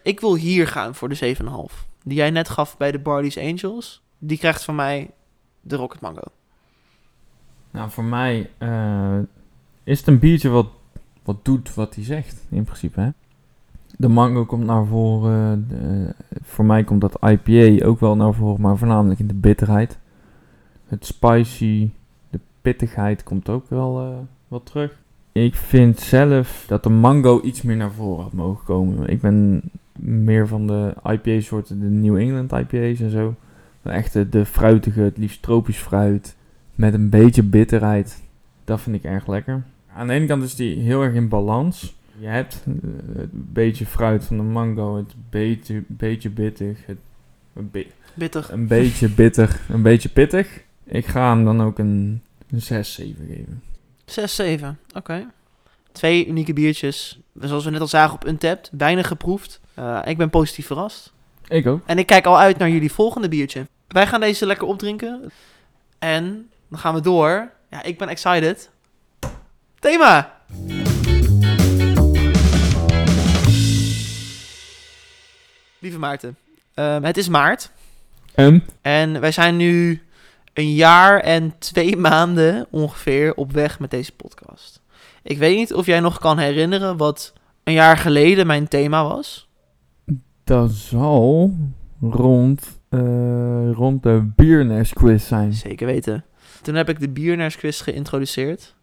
S1: Ik wil hier gaan voor de 7,5. Die jij net gaf bij de Barley's Angels. Die krijgt van mij de Rocket Mango.
S2: Nou, voor mij eh, is het een biertje wat, wat doet wat hij zegt, in principe. Hè? De mango komt naar voren. de- voor mij komt dat IPA ook wel naar voren, maar voornamelijk in de bitterheid. Het spicy, de pittigheid komt ook wel, eh, wel terug. Ik vind zelf dat de mango iets meer naar voren had mogen komen. Ik ben meer van de IPA-soorten, de New England IPA's en zo. Echt de, de fruitige, het liefst tropisch fruit. Met een beetje bitterheid. Dat vind ik erg lekker. Aan de ene kant is die heel erg in balans. Je hebt eh, het beetje fruit van de mango, het beetje, beetje bittig, het, een, be-
S1: Bitter.
S2: een beetje bitter, een beetje pittig. Ik ga hem dan ook een, een 6, 7 geven.
S1: 6, 7. Oké. Twee unieke biertjes. Zoals we net al zagen op Untapped. Weinig geproefd. Eh, ik ben positief verrast.
S2: Ik ook.
S1: En ik kijk al uit naar jullie volgende biertje. Wij gaan deze lekker opdrinken. En dan gaan we door. Ja, ik ben excited. Thema! Lieve Maarten, ehm, het is maart.
S2: En?
S1: En wij zijn nu een jaar en twee maanden ongeveer op weg met deze podcast. Ik weet niet of jij nog kan herinneren wat een jaar geleden mijn thema was.
S2: Dat zal rond, eh, rond de Biernest quiz zijn.
S1: Zeker weten. Toen heb ik de Bierners quiz geïntroduceerd.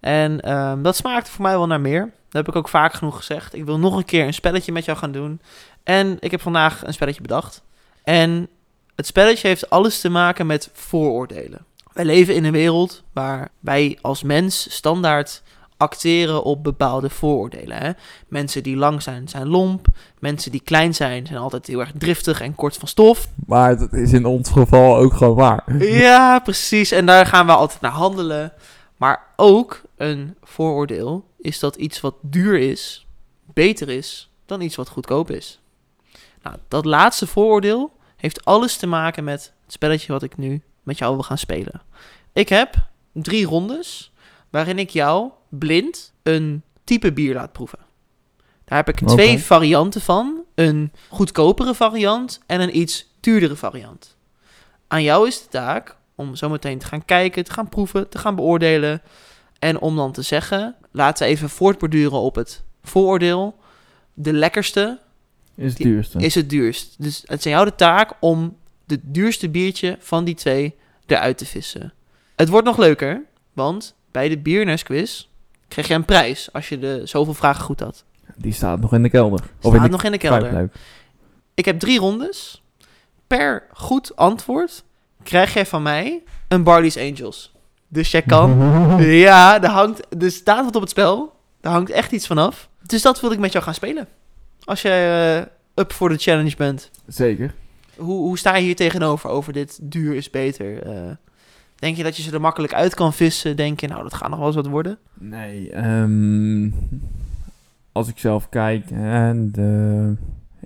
S1: En ehm, dat smaakte voor mij wel naar meer. Dat heb ik ook vaak genoeg gezegd. Ik wil nog een keer een spelletje met jou gaan doen. En ik heb vandaag een spelletje bedacht. En het spelletje heeft alles te maken met vooroordelen. Wij leven in een wereld waar wij als mens standaard acteren op bepaalde vooroordelen. Hè? Mensen die lang zijn, zijn lomp. Mensen die klein zijn, zijn altijd heel erg driftig en kort van stof.
S2: Maar dat is in ons geval ook gewoon waar.
S1: Ja, precies. En daar gaan we altijd naar handelen. Maar ook een vooroordeel is dat iets wat duur is, beter is dan iets wat goedkoop is. Nou, dat laatste vooroordeel heeft alles te maken met het spelletje wat ik nu met jou wil gaan spelen. Ik heb drie rondes waarin ik jou blind een type bier laat proeven. Daar heb ik twee varianten van. Een goedkopere variant en een iets duurdere variant. Aan jou is de taak om zometeen te gaan kijken, te gaan proeven, te gaan beoordelen. En om dan te zeggen, laten we even voortborduren op het vooroordeel. De lekkerste
S2: Is het duurste.
S1: is het duurst. Dus het is aan jou de taak om het duurste biertje van die twee eruit te vissen. Het wordt nog leuker, want bij de Biernest krijg je een prijs als je de zoveel vragen goed had.
S2: Die staat nog in de kelder.
S1: Staat
S2: in
S1: nog in de kelder. Ik heb drie rondes. Per goed antwoord krijg jij van mij een Barley's Angels. Dus jij kan... ja, er, hangt, er staat wat op het spel. Daar hangt echt iets vanaf. Dus dat wil ik met jou gaan spelen. Als jij eh, up voor de challenge bent.
S2: Zeker.
S1: Hoe, hoe sta je hier tegenover, over dit duur is beter? Eh, denk je dat je ze er makkelijk uit kan vissen? Denk je, nou, dat gaat nog wel eens wat worden?
S2: Nee, ehm, als ik zelf kijk, en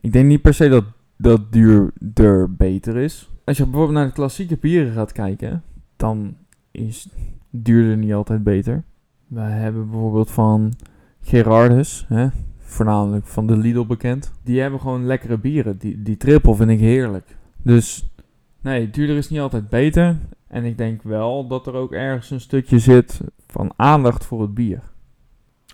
S2: ik denk niet per se dat, dat duurder beter is. Als je bijvoorbeeld naar de klassieke bieren gaat kijken, dan is duurder niet altijd beter. Wij hebben bijvoorbeeld van Gerardus, hè, voornamelijk van de Lidl bekend. Die hebben gewoon lekkere bieren. Die, die triple vind ik heerlijk. Dus nee, duurder is niet altijd beter. En ik denk wel dat er ook ergens een stukje zit van aandacht voor het bier.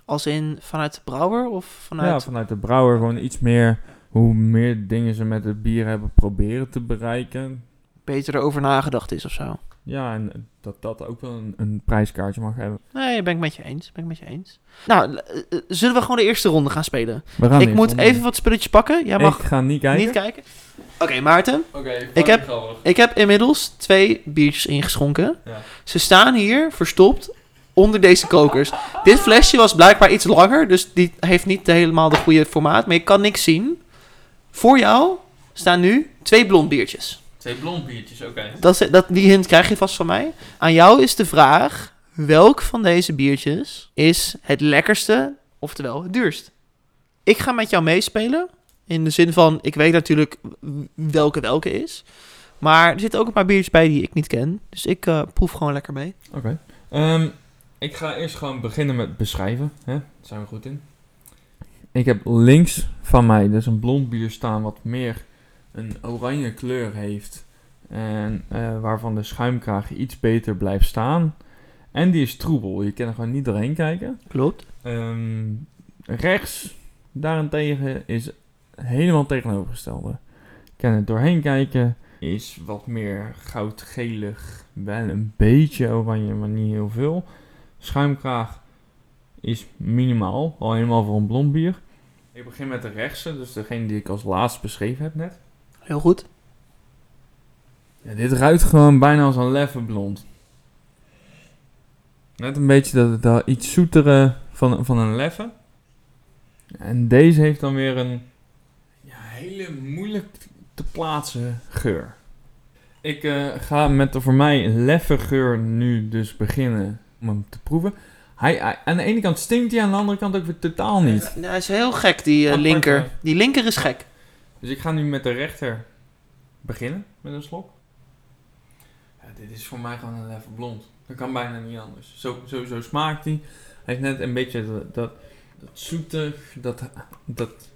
S1: Als in vanuit de brouwer of vanuit...
S2: Ja, vanuit de brouwer gewoon iets meer, hoe meer dingen ze met het bier hebben proberen te bereiken.
S1: beter erover nagedacht is of zo?
S2: Ja, en dat dat ook wel een, een prijskaartje mag hebben.
S1: Nee, ben ik met je eens. Ben ik met je eens. Nou, eh, eh, zullen we gewoon de eerste ronde gaan spelen?
S2: We gaan
S1: ik moet even wat spulletjes pakken. Jij mag
S2: Ik ga niet kijken.
S1: niet kijken. Oké, Maarten.
S2: Oké,
S1: Ik heb- Ik heb inmiddels twee biertjes ingeschonken.
S2: Ja.
S1: Ze staan hier verstopt onder deze kokers. Dit flesje was blijkbaar iets langer, dus die heeft niet helemaal de goede formaat. Maar je kan niks zien. Voor jou staan nu twee blond biertjes.
S2: Twee blond biertjes, oké.
S1: Dat, dat, die hint krijg je vast van mij. Aan jou is de vraag: welk van deze biertjes is het lekkerste, oftewel het duurst? Ik ga met jou meespelen. In de zin van: ik weet natuurlijk welke welke is. Maar er zitten ook een paar biertjes bij die ik niet ken. Dus ik eh, proef gewoon lekker mee.
S2: Oké. Ehm, ik ga eerst gewoon beginnen met beschrijven. Hè? Daar zijn we goed in. ik heb links van mij dus een blond bier staan wat meer een oranje kleur heeft. En eh, waarvan de schuimkraag iets beter blijft staan. En die is troebel. Je kan er gewoon niet doorheen kijken.
S1: Klopt.
S2: Ehm, rechts daarentegen is helemaal tegenovergestelde. Ik kan er doorheen kijken. Is wat meer goudgelig. Wel een beetje oranje, maar niet heel veel. Schuimkraag is minimaal. Al helemaal voor een blond bier. Ik begin met de rechtse, dus degene die ik als laatst beschreven heb net.
S1: Heel goed.
S2: Ja, dit ruikt gewoon bijna als een leffe blond. Net een beetje dat, dat iets zoetere van, van een leffe. En deze heeft dan weer een hele moeilijk te plaatsen geur. Ik eh, ga met de voor mij leffe geur nu dus beginnen om hem te proeven. Hij, hij- aan de ene kant stinkt hij, aan de andere kant ook weer totaal niet.
S1: Ja, hij is heel gek, die eh, linker.
S2: hè?
S1: Die linker is gek.
S2: Dus ik ga nu met de rechter beginnen met een slok. Ja, dit is voor mij gewoon een leffe blond. Dat kan bijna niet anders. Zo, zo, zo smaakt hij. Hij heeft net een beetje dat, dat, dat zoetig, dat, dat,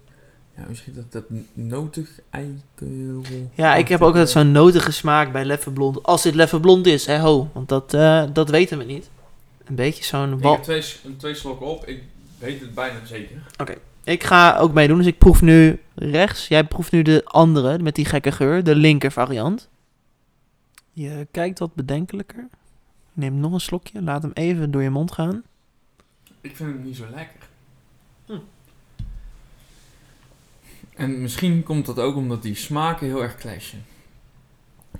S2: ja, misschien dat, dat notig eikel.
S1: Ja, ik heb ook altijd zo'n notige smaak bij Leffe Blond. Als dit Leffe Blond is, hè ho. Want dat, eh, dat weten we niet. Een beetje zo'n...
S2: Ik
S1: wal-
S2: heb twee, twee slokken op, ik weet het bijna zeker.
S1: Ik ga ook meedoen, dus ik proef nu rechts. Jij proeft nu de andere, met die gekke geur, de linker variant. Je kijkt wat bedenkelijker. Neem nog een slokje, laat hem even door je mond gaan.
S2: Ik vind het niet zo lekker. En misschien komt dat ook omdat die smaken heel erg clashen.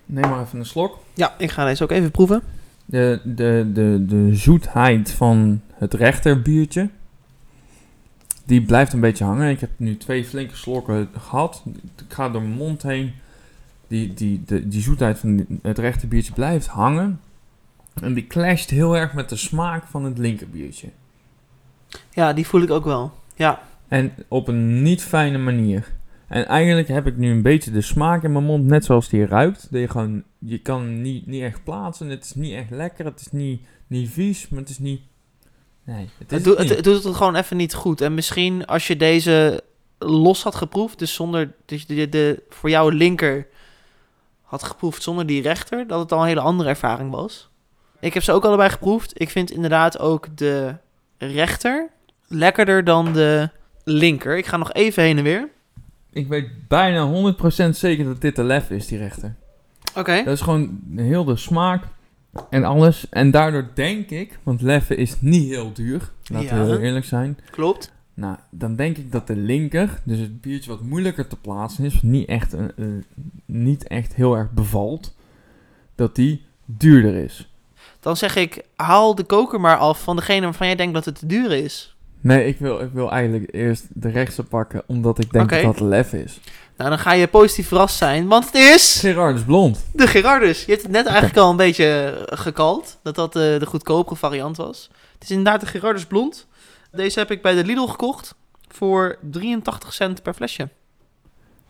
S2: Neem maar even een slok.
S1: Ja, ik ga deze ook even proeven.
S2: De, de, de, de zoetheid van het rechterbiertje, die blijft een beetje hangen. Ik heb nu twee flinke slokken gehad. Ik ga door mijn mond heen. Die, die, de, die zoetheid van het rechterbiertje blijft hangen. En die clasht heel erg met de smaak van het linkerbiertje.
S1: Ja, die voel ik ook wel. Ja,
S2: En op een niet fijne manier. En eigenlijk heb ik nu een beetje de smaak in mijn mond, net zoals die ruikt. Dat je gewoon, je kan hem niet, niet echt plaatsen. Het is niet echt lekker. Het is niet, niet vies, maar het is niet. Nee, het is
S1: het, doet-
S2: het
S1: het,
S2: niet.
S1: het doet het gewoon even niet goed. En misschien als je deze los had geproefd, dus zonder dus de, de, voor jou linker had geproefd zonder die rechter, dat het al een hele andere ervaring was. Ik heb ze ook allebei geproefd. Ik vind inderdaad ook de rechter lekkerder dan de linker. Ik ga nog even heen en weer.
S2: Ik weet bijna 100% zeker dat dit de lef is, die rechter.
S1: Oké.
S2: Dat is gewoon heel de smaak en alles. En daardoor denk ik, want leffen is niet heel duur. Laten
S1: Ja.
S2: we heel eerlijk zijn.
S1: Klopt.
S2: Nou, dan denk ik dat de linker, dus het biertje wat moeilijker te plaatsen is, niet echt, eh, eh, niet echt heel erg bevalt, dat die duurder is.
S1: Dan zeg ik, haal de koker maar af van degene waarvan jij denkt dat het te duur is.
S2: Nee, ik wil, ik wil eigenlijk eerst de rechtse pakken, omdat ik denk dat dat de lef is.
S1: Nou, dan ga je positief verrast zijn, want het is...
S2: Gerardus Blond.
S1: De Gerardus. Je hebt het net eigenlijk al een beetje eh, gekald. Dat dat eh, de goedkopere variant was. Het is inderdaad de Gerardus Blond. Deze heb ik bij de Lidl gekocht. Voor 83 cent per flesje.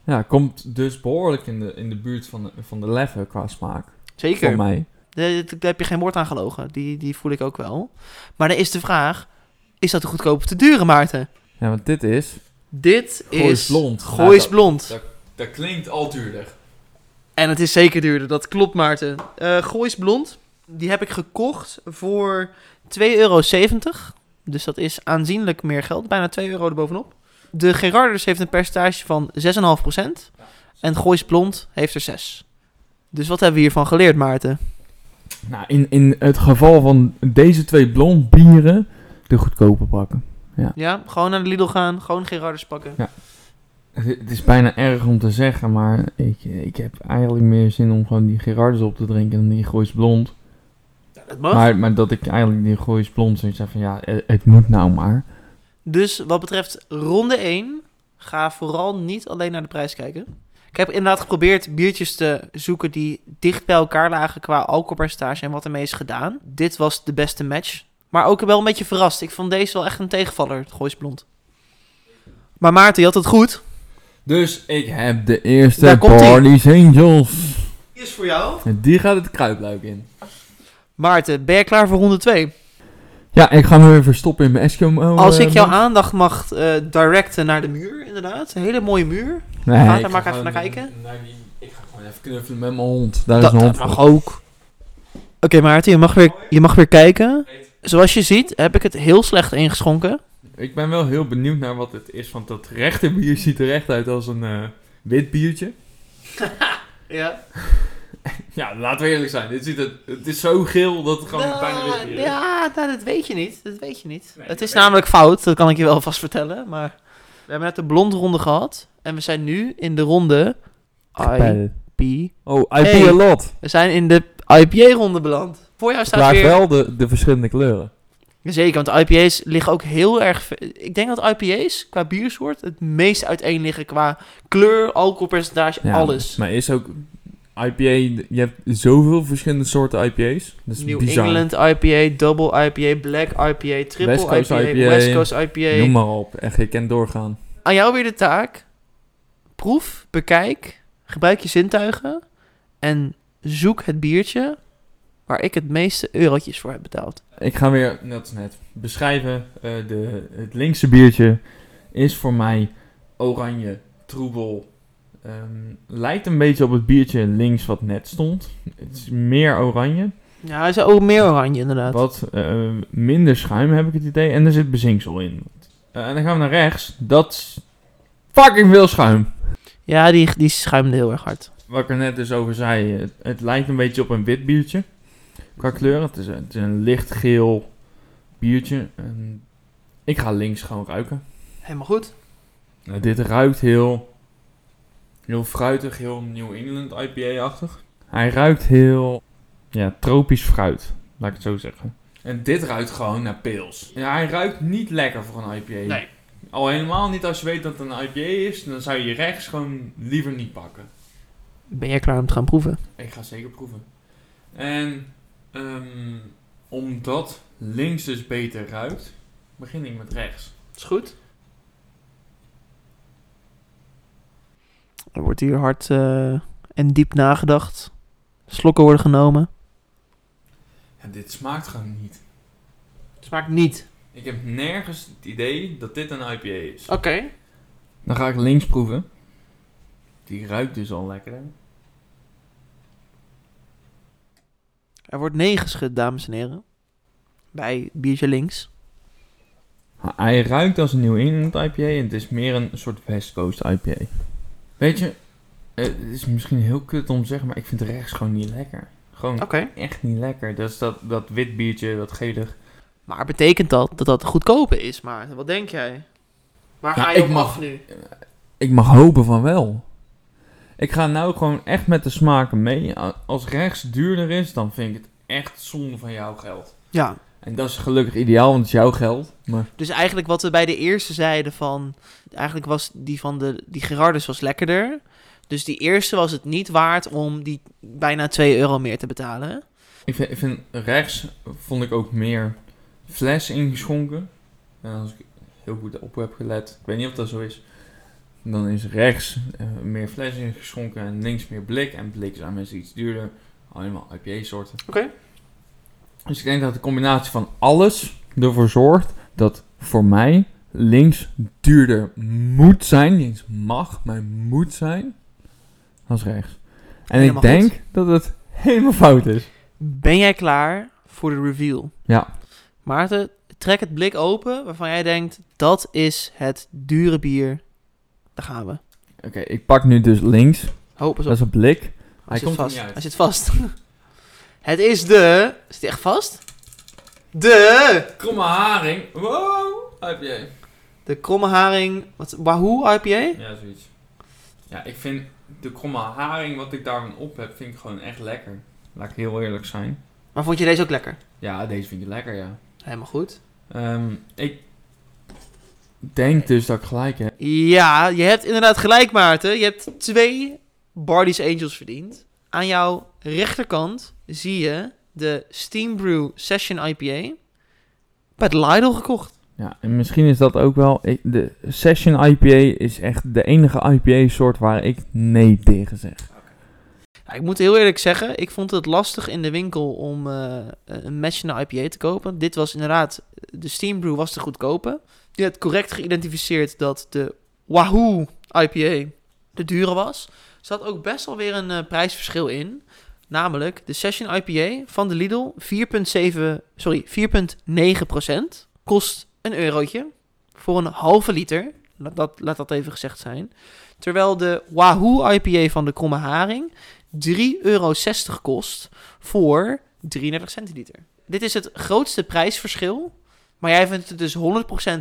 S2: Ja, komt dus behoorlijk in de, in de buurt van de, van de leffen qua smaak. Voor
S1: Zeker.
S2: mij.
S1: Daar daar heb je geen woord aan gelogen. Die, die voel ik ook wel. Maar dan is de vraag... Is dat de te dure, Maarten?
S2: Ja, want dit is...
S1: Dit
S2: Goois
S1: is
S2: Blond.
S1: Goois
S2: Ja,
S1: Blond.
S2: Dat klinkt al duurder.
S1: En het is zeker duurder, dat klopt Maarten. Eh Goois Blond, die heb ik gekocht voor 2,70 euro. Dus dat is aanzienlijk meer geld, bijna 2 euro erbovenop. De Gerardus heeft een percentage van 6,5%. En Goois Blond heeft er 6. Dus wat hebben we hiervan geleerd, Maarten?
S2: Nou, in, in het geval van deze twee blond bieren, de goedkope pakken.
S1: Ja, gewoon naar de Lidl gaan, gewoon Gerardus pakken.
S2: Het het is bijna erg om te zeggen, maar ik, ik heb eigenlijk meer zin om gewoon die Gerardus op te drinken dan die Goois Blond.
S1: Dat mag.
S2: Maar, maar dat ik eigenlijk die Goois Blond zoiets heb van ja, het, het moet nou maar.
S1: Dus wat betreft ronde 1, ga vooral niet alleen naar de prijs kijken. Ik heb inderdaad geprobeerd biertjes te zoeken die dicht bij elkaar lagen qua alcoholpercentage en wat ermee is gedaan. Dit was de beste match. Maar ook wel een beetje verrast. Ik vond deze wel echt een tegenvaller, het Goois Blond. Maar Maarten, je had het goed.
S2: Dus ik heb de eerste
S1: Daar
S2: Angels.
S1: Die is voor jou.
S2: En die gaat het kruipluik in.
S1: Maarten, ben je klaar voor ronde 2?
S2: Ja, ik ga me weer verstoppen in mijn Eskimo.
S1: Als
S2: eh,
S1: ik jouw aandacht mag eh, directen naar de muur, inderdaad. Een hele mooie muur.
S2: Nee,
S1: Ga daar maar
S2: ga
S1: even
S2: gewoon
S1: naar kijken.
S2: naar die- ik ga gewoon even knuffelen met mijn hond. Daar is
S1: dat
S2: een hond
S1: dat mag
S2: voor.
S1: ook. Oké Maarten, je mag, weer, je mag weer kijken. Zoals je ziet heb ik het heel slecht ingeschonken.
S2: Ik ben wel heel benieuwd naar wat het is, want dat rechterbier ziet er echt uit als een eh, wit biertje.
S1: Ja.
S2: Ja, laten we eerlijk zijn. Dit ziet het, het is zo geel dat het gewoon
S1: Nou,
S2: bijna wit bier is.
S1: ja, nou, dat weet je niet. Dat weet je niet.
S2: Nee,
S1: het is namelijk fout, dat kan ik je wel vast vertellen. Maar we hebben net de blonde ronde gehad. En we zijn nu in de ronde IP.
S2: Oh, IP
S1: Hey.
S2: a lot.
S1: We zijn in de IPA-ronde beland. Voor jou staat weer...
S2: wel de, de verschillende kleuren.
S1: Zeker, want IPA's liggen ook heel erg... Ik denk dat IPA's qua biersoort het meest uiteen liggen qua kleur, alcoholpercentage,
S2: Ja,
S1: alles.
S2: Maar is ook IPA, je hebt zoveel verschillende soorten IPA's. Dat is
S1: New
S2: bizar.
S1: England IPA, Double IPA, Black IPA, Triple
S2: West Coast
S1: IPA,
S2: IPA,
S1: West Coast IPA.
S2: Noem maar op. Echt, je kan doorgaan.
S1: Aan jou weer de taak. Proef, bekijk, gebruik je zintuigen en zoek het biertje waar ik het meeste eurotjes voor heb betaald.
S2: Ik ga weer, net als net, beschrijven. Eh, de, het linkse biertje is voor mij oranje, troebel. Ehm, lijkt een beetje op het biertje links wat net stond. Het is meer oranje.
S1: Ja, hij is ook meer oranje inderdaad.
S2: Wat eh, minder schuim heb ik het idee. En er zit bezinksel in. Eh, en dan gaan we naar rechts. Dat is fucking veel schuim.
S1: Ja, die, die schuimde heel erg hard.
S2: Wat ik er net dus over zei. Het, het lijkt een beetje op een wit biertje. Qua kleur. Het is, een- het is een lichtgeel biertje. En ik ga links gewoon ruiken.
S1: Helemaal goed.
S2: Nou, dit ruikt heel, heel fruitig, heel New England IPA-achtig. Hij ruikt heel ja, tropisch fruit, laat ik het zo zeggen. En dit ruikt gewoon naar pils. Ja, hij ruikt niet lekker voor een IPA.
S1: Nee.
S2: Al helemaal niet als je weet dat het een IPA is, dan zou je rechts gewoon liever niet pakken.
S1: Ben jij klaar om te gaan proeven?
S2: Ik ga zeker proeven. En ehm, omdat links dus beter ruikt, begin ik met rechts.
S1: Is goed. Er wordt hier hard eh, en diep nagedacht. Slokken worden genomen.
S2: En dit smaakt gewoon niet.
S1: Smaakt niet.
S2: Ik heb nergens het idee dat dit een IPA is.
S1: Oké.
S2: Dan ga ik links proeven. Die ruikt dus al lekker.
S1: Er wordt nee geschud, dames en heren. Bij biertje links.
S2: Hij ruikt als een New England IPA en het is meer een soort West Coast IPA. Weet je, eh, het is misschien heel kut om te zeggen, maar ik vind rechts gewoon niet lekker. Gewoon echt niet lekker. Dat is dat, dat wit biertje, dat gelig.
S1: Maar betekent dat dat dat goedkoper is, Maarten? Wat denk jij? Waar
S2: Nou,
S1: ga je
S2: ik
S1: op
S2: mag-
S1: af nu?
S2: Ik mag hopen van wel. Ik ga nou gewoon echt met de smaken mee. Als rechts duurder is, dan vind ik het echt zonde van jouw geld.
S1: Ja,
S2: En dat is gelukkig ideaal, want het is jouw geld. Maar
S1: dus eigenlijk wat we bij de eerste zeiden van... Eigenlijk was die van de... Die Gerardus was lekkerder. Dus die eerste was het niet waard om die bijna 2 euro meer te betalen.
S2: ik vind, ik vind rechts vond ik ook meer fles ingeschonken. En als ik heel goed op heb gelet, ik weet niet of dat zo is. Dan is rechts eh, meer fles ingeschonken en links meer blik. En blik is aan mensen iets duurder. Allemaal IPA-soorten.
S1: Oké.
S2: Dus ik denk dat de combinatie van alles ervoor zorgt dat voor mij links duurder moet zijn. Links mag, maar moet zijn. Als rechts. En
S1: Helemaal
S2: ik denk dat het helemaal fout is.
S1: Ben jij klaar voor de reveal?
S2: Ja.
S1: Maarten, trek het blik open waarvan jij denkt... Dat is het dure bier. Daar gaan we.
S2: Oké, ik pak nu dus links.
S1: Oh, pas
S2: Dat is een blik.
S1: Hij,
S2: hij
S1: zit
S2: komt er
S1: vast. Hij zit vast. het is de... Zit hij echt vast? De...
S2: Kromme haring. Wow. IPA.
S1: De kromme haring... Wat, Wahoo IPA?
S2: Ja, zoiets. Ja, ik vind de kromme haring wat ik daarvan op heb, vind ik gewoon echt lekker. Laat ik heel eerlijk zijn.
S1: Maar vond je deze ook lekker?
S2: Ja, deze vind ik lekker, ja.
S1: Helemaal goed.
S2: Ehm, ik denk dus dat ik gelijk heb.
S1: Ja, je hebt inderdaad gelijk, Maarten. Je hebt twee Bardies Angels verdiend. Aan jouw rechterkant zie je de Steam Brew Session IPA bij de Lidl gekocht.
S2: Ja, en misschien is dat ook wel... de Session IPA is echt de enige IPA-soort waar ik nee tegen zeg.
S1: Ja, ik moet heel eerlijk zeggen, ik vond het lastig in de winkel om eh, een matchende IPA te kopen. Dit was inderdaad, de Steam Brew was de goedkope. Had correct geïdentificeerd dat de Wahoo IPA de dure was. Er zat ook best wel weer een eh, prijsverschil in. Namelijk de Session IPA van de Lidl 4,7, sorry, 4,9% kost een eurotje voor een halve liter. Laat dat, laat dat even gezegd zijn. Terwijl de Wahoo IPA van de Kromme Haring 3,60 euro kost voor 33 centiliter. Dit is het grootste prijsverschil. Maar jij vindt het dus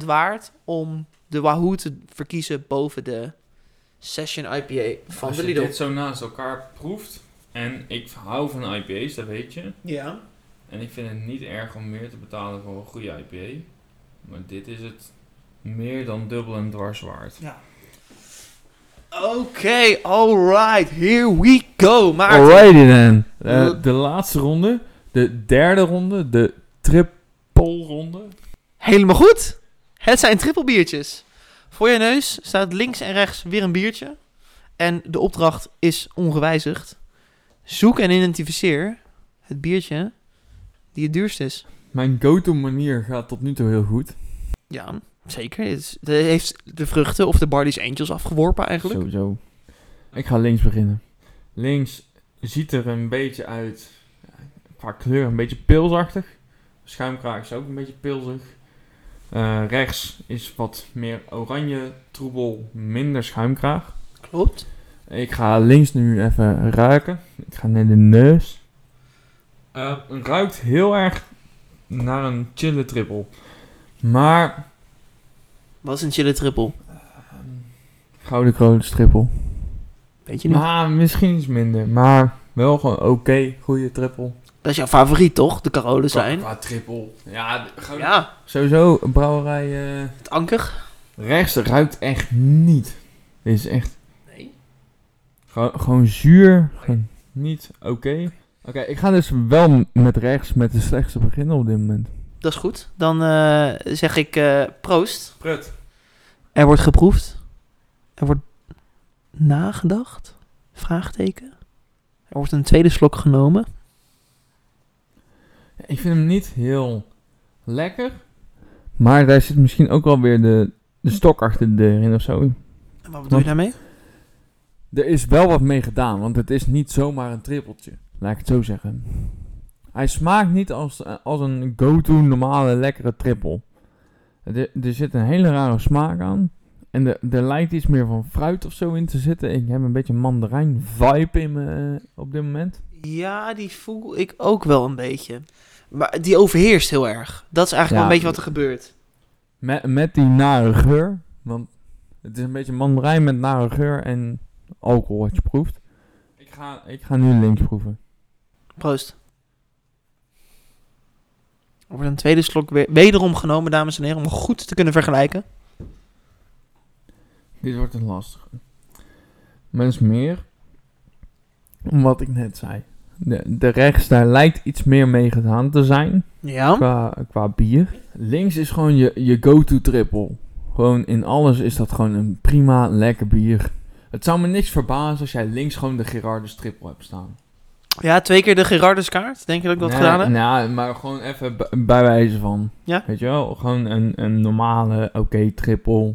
S1: 100% waard om de Wahoo te verkiezen boven de Session IPA van
S2: Als
S1: de
S2: je
S1: Lidl.
S2: dit zo naast elkaar proeft, en ik hou van IPA's, dat weet je.
S1: Ja.
S2: En ik vind het niet erg om meer te betalen voor een goede IPA. Maar dit is het meer dan dubbel en dwars waard.
S1: Oké, alright, here we go. Maarten.
S2: Alrighty then. Eh, de laatste ronde, de derde ronde, de triple ronde.
S1: Helemaal goed. Het zijn trippelbiertjes. Voor je neus staat links en rechts weer een biertje. En de opdracht is ongewijzigd. Zoek en identificeer het biertje die het duurst is.
S2: Mijn go-to manier gaat tot nu toe heel goed.
S1: Ja, zeker. Het heeft de vruchten of de Barley's Angels afgeworpen eigenlijk.
S2: Sowieso. Ik ga links beginnen. Links ziet er een beetje uit, qua kleur een beetje pilsachtig. Schuimkraag is ook een beetje pilsig. Eh, rechts is wat meer oranje, troebel, minder schuimkraag.
S1: Klopt.
S2: Ik ga links nu even ruiken. Ik ga naar de neus. Eh, het ruikt heel erg naar een chille trippel. Maar...
S1: Wat is een chille triple?
S2: Gouden kroon trippel.
S1: Weet je niet.
S2: Maar misschien iets minder. Maar wel gewoon oké. goede trippel.
S1: Dat is jouw favoriet toch? De Carolen zijn.
S2: Qua trippel. Ja,
S1: Ja,
S2: sowieso een brouwerij. eh,
S1: het anker.
S2: rechts ruikt echt niet. Dit is echt
S1: Nee.
S2: gewoon, gewoon zuur. Gewoon niet oké. Oké, ik ga dus wel met rechts met de slechtste beginnen op dit moment.
S1: Dat is goed. Dan eh, zeg ik eh, proost.
S2: Prut.
S1: Er wordt geproefd. Er wordt nagedacht. Vraagteken. Er wordt een tweede slok genomen.
S2: Ik vind hem niet heel lekker. Maar daar zit misschien ook wel weer de, de stok achter de deur in of zo.
S1: En wat bedoel je daarmee?
S2: Er is wel wat mee gedaan, want het is niet zomaar een trippeltje. Laat ik het zo zeggen. Hij smaakt niet als, als een go-to normale lekkere trippel. Er, er zit een hele rare smaak aan. En er, er lijkt iets meer van fruit of zo in te zitten. Ik heb een beetje mandarijn vibe in me eh, op dit moment.
S1: Ja, die voel ik ook wel een beetje. Maar die overheerst heel erg. Dat is eigenlijk
S2: Ja.
S1: wel een beetje wat er gebeurt.
S2: Met, met die nare geur. Want het is een beetje mandarijn met nare geur en alcohol wat je proeft. Ik ga, ik ga nu links proeven.
S1: Proost. Er wordt een tweede slok weer, wederom genomen, dames en heren, om goed te kunnen vergelijken.
S2: Dit wordt een lastige. Maar is meer om wat ik net zei. De, de rechts, daar lijkt iets meer mee gedaan te zijn
S1: Ja.
S2: qua, qua bier. Links is gewoon je, je go-to triple. Gewoon in alles is dat gewoon een prima, lekker bier. Het zou me niks verbazen als jij links gewoon de Gerardus triple hebt staan.
S1: Ja, twee keer de Gerardus kaart. Denk je dat ik dat
S2: Nee,
S1: gedaan heb?
S2: Nou, maar gewoon even bij wijze van.
S1: Ja.
S2: Weet je wel, gewoon een, een normale, oké, triple.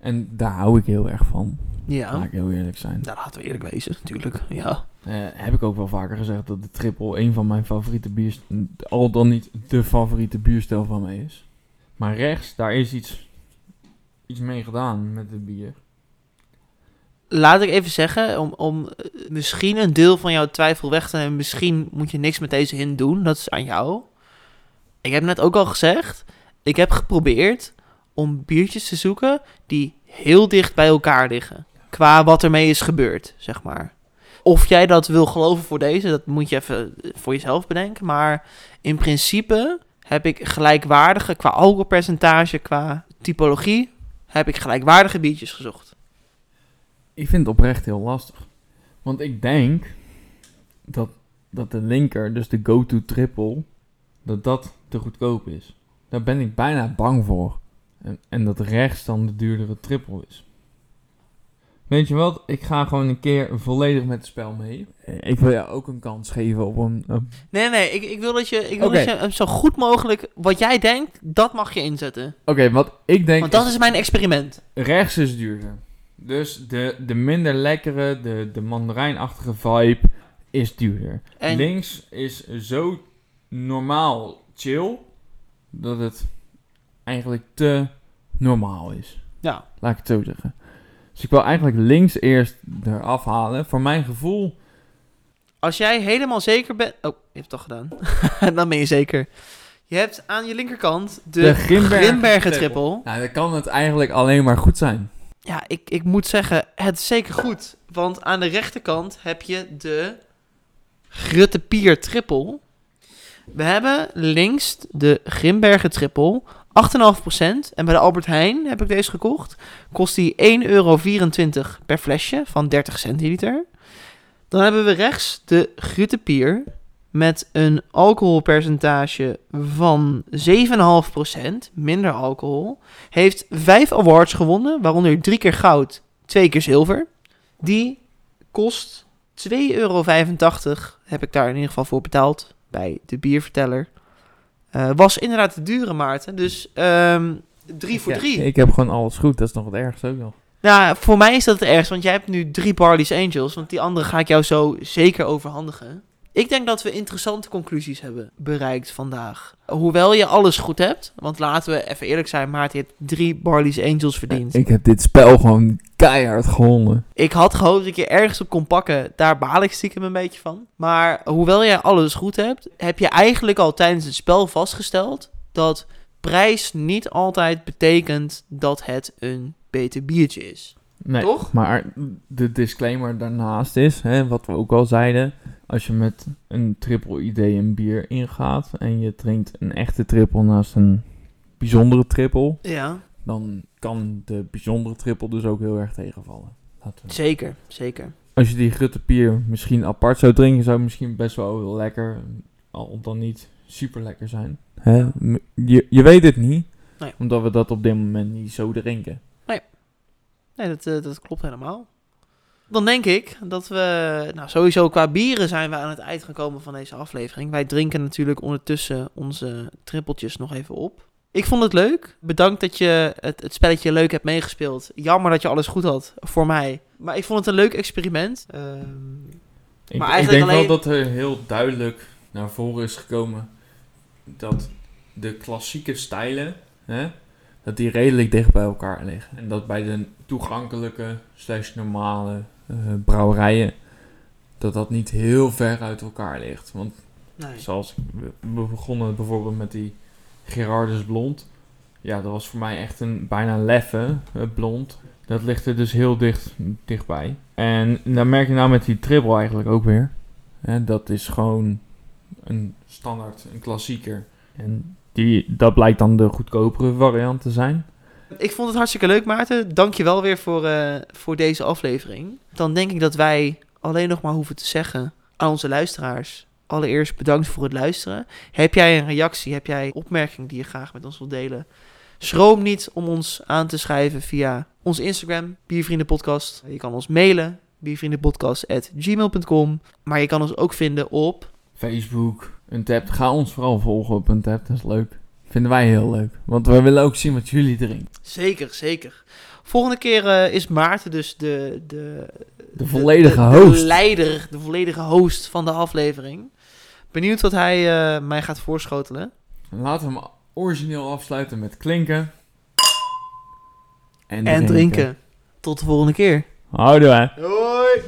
S2: En daar hou ik heel erg van.
S1: Ja.
S2: Laat ik heel eerlijk zijn.
S1: Nou, laten we eerlijk wezen, natuurlijk. Ja.
S2: Eh, heb ik ook wel vaker gezegd dat de triple een van mijn favoriete biers, al dan niet de favoriete bierstijl van mij is. Maar rechts, daar is iets, iets mee gedaan met het bier.
S1: Laat ik even zeggen, om, om eh, misschien een deel van jouw twijfel weg te nemen. Misschien moet je niks met deze hint doen. Dat is aan jou. Ik heb net ook al gezegd. Ik heb geprobeerd om biertjes te zoeken die heel dicht bij elkaar liggen. Qua wat ermee is gebeurd, zeg maar. Of jij dat wil geloven voor deze, dat moet je even eh, voor jezelf bedenken. Maar in principe heb ik gelijkwaardige, qua alcoholpercentage, qua typologie, heb ik gelijkwaardige biertjes gezocht.
S2: Ik vind het oprecht heel lastig. Want ik denk dat, dat de linker, dus de go-to triple, dat dat te goedkoop is. Daar ben ik bijna bang voor. En, en dat rechts dan de duurdere triple is. Weet je wat? Ik ga gewoon een keer volledig met het spel mee. Ik wil jou ook een kans geven op een...
S1: Nee, nee, ik, ik wil dat je, ik wil dat je zo goed mogelijk, wat jij denkt, dat mag je inzetten.
S2: Oké, wat ik denk
S1: Want dat is mijn experiment.
S2: rechts is duurder. Dus de, de minder lekkere, de, de mandarijnachtige vibe is duurder.
S1: En
S2: Links is zo normaal chill dat het eigenlijk te normaal is.
S1: ja,
S2: Laat ik het zo zeggen. Dus ik wil eigenlijk links eerst eraf halen. Voor mijn gevoel.
S1: als jij helemaal zeker bent... Oh, je hebt het toch gedaan. dan ben je zeker. Je hebt aan je linkerkant de,
S2: De Grimbergen
S1: Grimbergen
S2: triple. Nou, dan kan het eigenlijk alleen maar goed zijn.
S1: Ja, ik, ik moet zeggen, het is zeker goed. Want aan de rechterkant heb je de Grutte Pier triple. We hebben links de Grimbergen triple. 8,5%. En bij de Albert Heijn heb ik deze gekocht. Kost die 1,24 euro per flesje van 30 centiliter. Dan hebben we rechts de Grutte Pier. Met een alcoholpercentage van 7,5%. Minder alcohol. Heeft vijf awards gewonnen, waaronder drie keer goud, twee keer zilver. Die kost 2,85 euro. Heb ik daar in ieder geval voor betaald bij de bierverteller. Eh, was inderdaad de dure Maarten, dus ehm drie voor
S2: Ja,
S1: drie.
S2: ik heb gewoon alles goed. Dat is nog het ergste ook nog.
S1: Nou, voor mij is dat het ergst, want jij hebt nu drie Barley's Angels, want die andere ga ik jou zo zeker overhandigen. Ik denk dat we interessante conclusies hebben bereikt vandaag. Hoewel je alles goed hebt, want laten we even eerlijk zijn, Maarten, je hebt drie Barley's Angels verdiend.
S2: Ik heb dit spel gewoon keihard gewonnen.
S1: Ik had gehoopt dat ik je ergens op kon pakken. Daar baal ik stiekem een beetje van. Maar hoewel jij alles goed hebt, heb je eigenlijk al tijdens het spel vastgesteld dat prijs niet altijd betekent dat het een beter biertje is.
S2: Nee,
S1: Toch?
S2: maar de disclaimer daarnaast is, hè, wat we ook al zeiden, als je met een triple idee een bier ingaat en je drinkt een echte triple naast een bijzondere triple,
S1: Ja,
S2: dan kan de bijzondere triple dus ook heel erg tegenvallen. We-
S1: zeker, zeker.
S2: Als je die grutte bier misschien apart zou drinken, zou het misschien best wel heel lekker, al dan niet super lekker zijn. Hè? Je, je weet het niet,
S1: Nee.
S2: omdat we dat op dit moment niet zo drinken.
S1: Nee, dat, eh, dat klopt helemaal. Dan denk ik dat we, nou sowieso qua bieren zijn we aan het eind gekomen van deze aflevering. Wij drinken natuurlijk ondertussen onze trippeltjes nog even op. Ik vond het leuk. Bedankt dat je het, het spelletje leuk hebt meegespeeld. Jammer dat je alles goed had voor mij. Maar ik vond het een leuk experiment. Ehm,
S2: Ik,
S1: Maar
S2: ik denk
S1: alleen-
S2: wel dat er heel duidelijk naar voren is gekomen dat de klassieke stijlen, hè, dat die redelijk dicht bij elkaar liggen. En dat bij de toegankelijke slash normale brouwerijen, dat dat niet heel ver uit elkaar ligt. Want
S1: nee.
S2: zoals we, begonnen bijvoorbeeld met die Gerardus Blond. Ja, dat was voor mij echt een bijna leffe eh, blond. Dat ligt er dus heel dicht, dichtbij. En dan merk je nou met die triple eigenlijk ook weer. Hè, dat is gewoon een standaard, een klassieker. En die, dat blijkt dan de goedkopere variant te zijn.
S1: Ik vond het hartstikke leuk, Maarten. Dank je wel weer voor, eh, voor deze aflevering. Dan denk ik dat wij alleen nog maar hoeven te zeggen aan onze luisteraars. Allereerst bedankt voor het luisteren. Heb jij een reactie, heb jij opmerkingen die je graag met ons wilt delen? Schroom niet om ons aan te schrijven via ons Instagram, Biervriendenpodcast. Je kan ons mailen, biervriendenpodcast.gmail.com. Maar je kan ons ook vinden op...
S2: Facebook, Untapped. Ga ons vooral volgen op Untapped, dat is leuk. Vinden wij heel leuk. Want we willen ook zien wat jullie drinken.
S1: Zeker, zeker. Volgende keer eh, is Maarten dus de... De,
S2: De volledige
S1: de,
S2: host.
S1: De leider, de volledige host van de aflevering. Benieuwd wat hij eh, mij gaat voorschotelen.
S2: Laten we hem origineel afsluiten met klinken.
S1: En drinken. Tot de volgende keer.
S2: Houden wij.
S1: Hoi!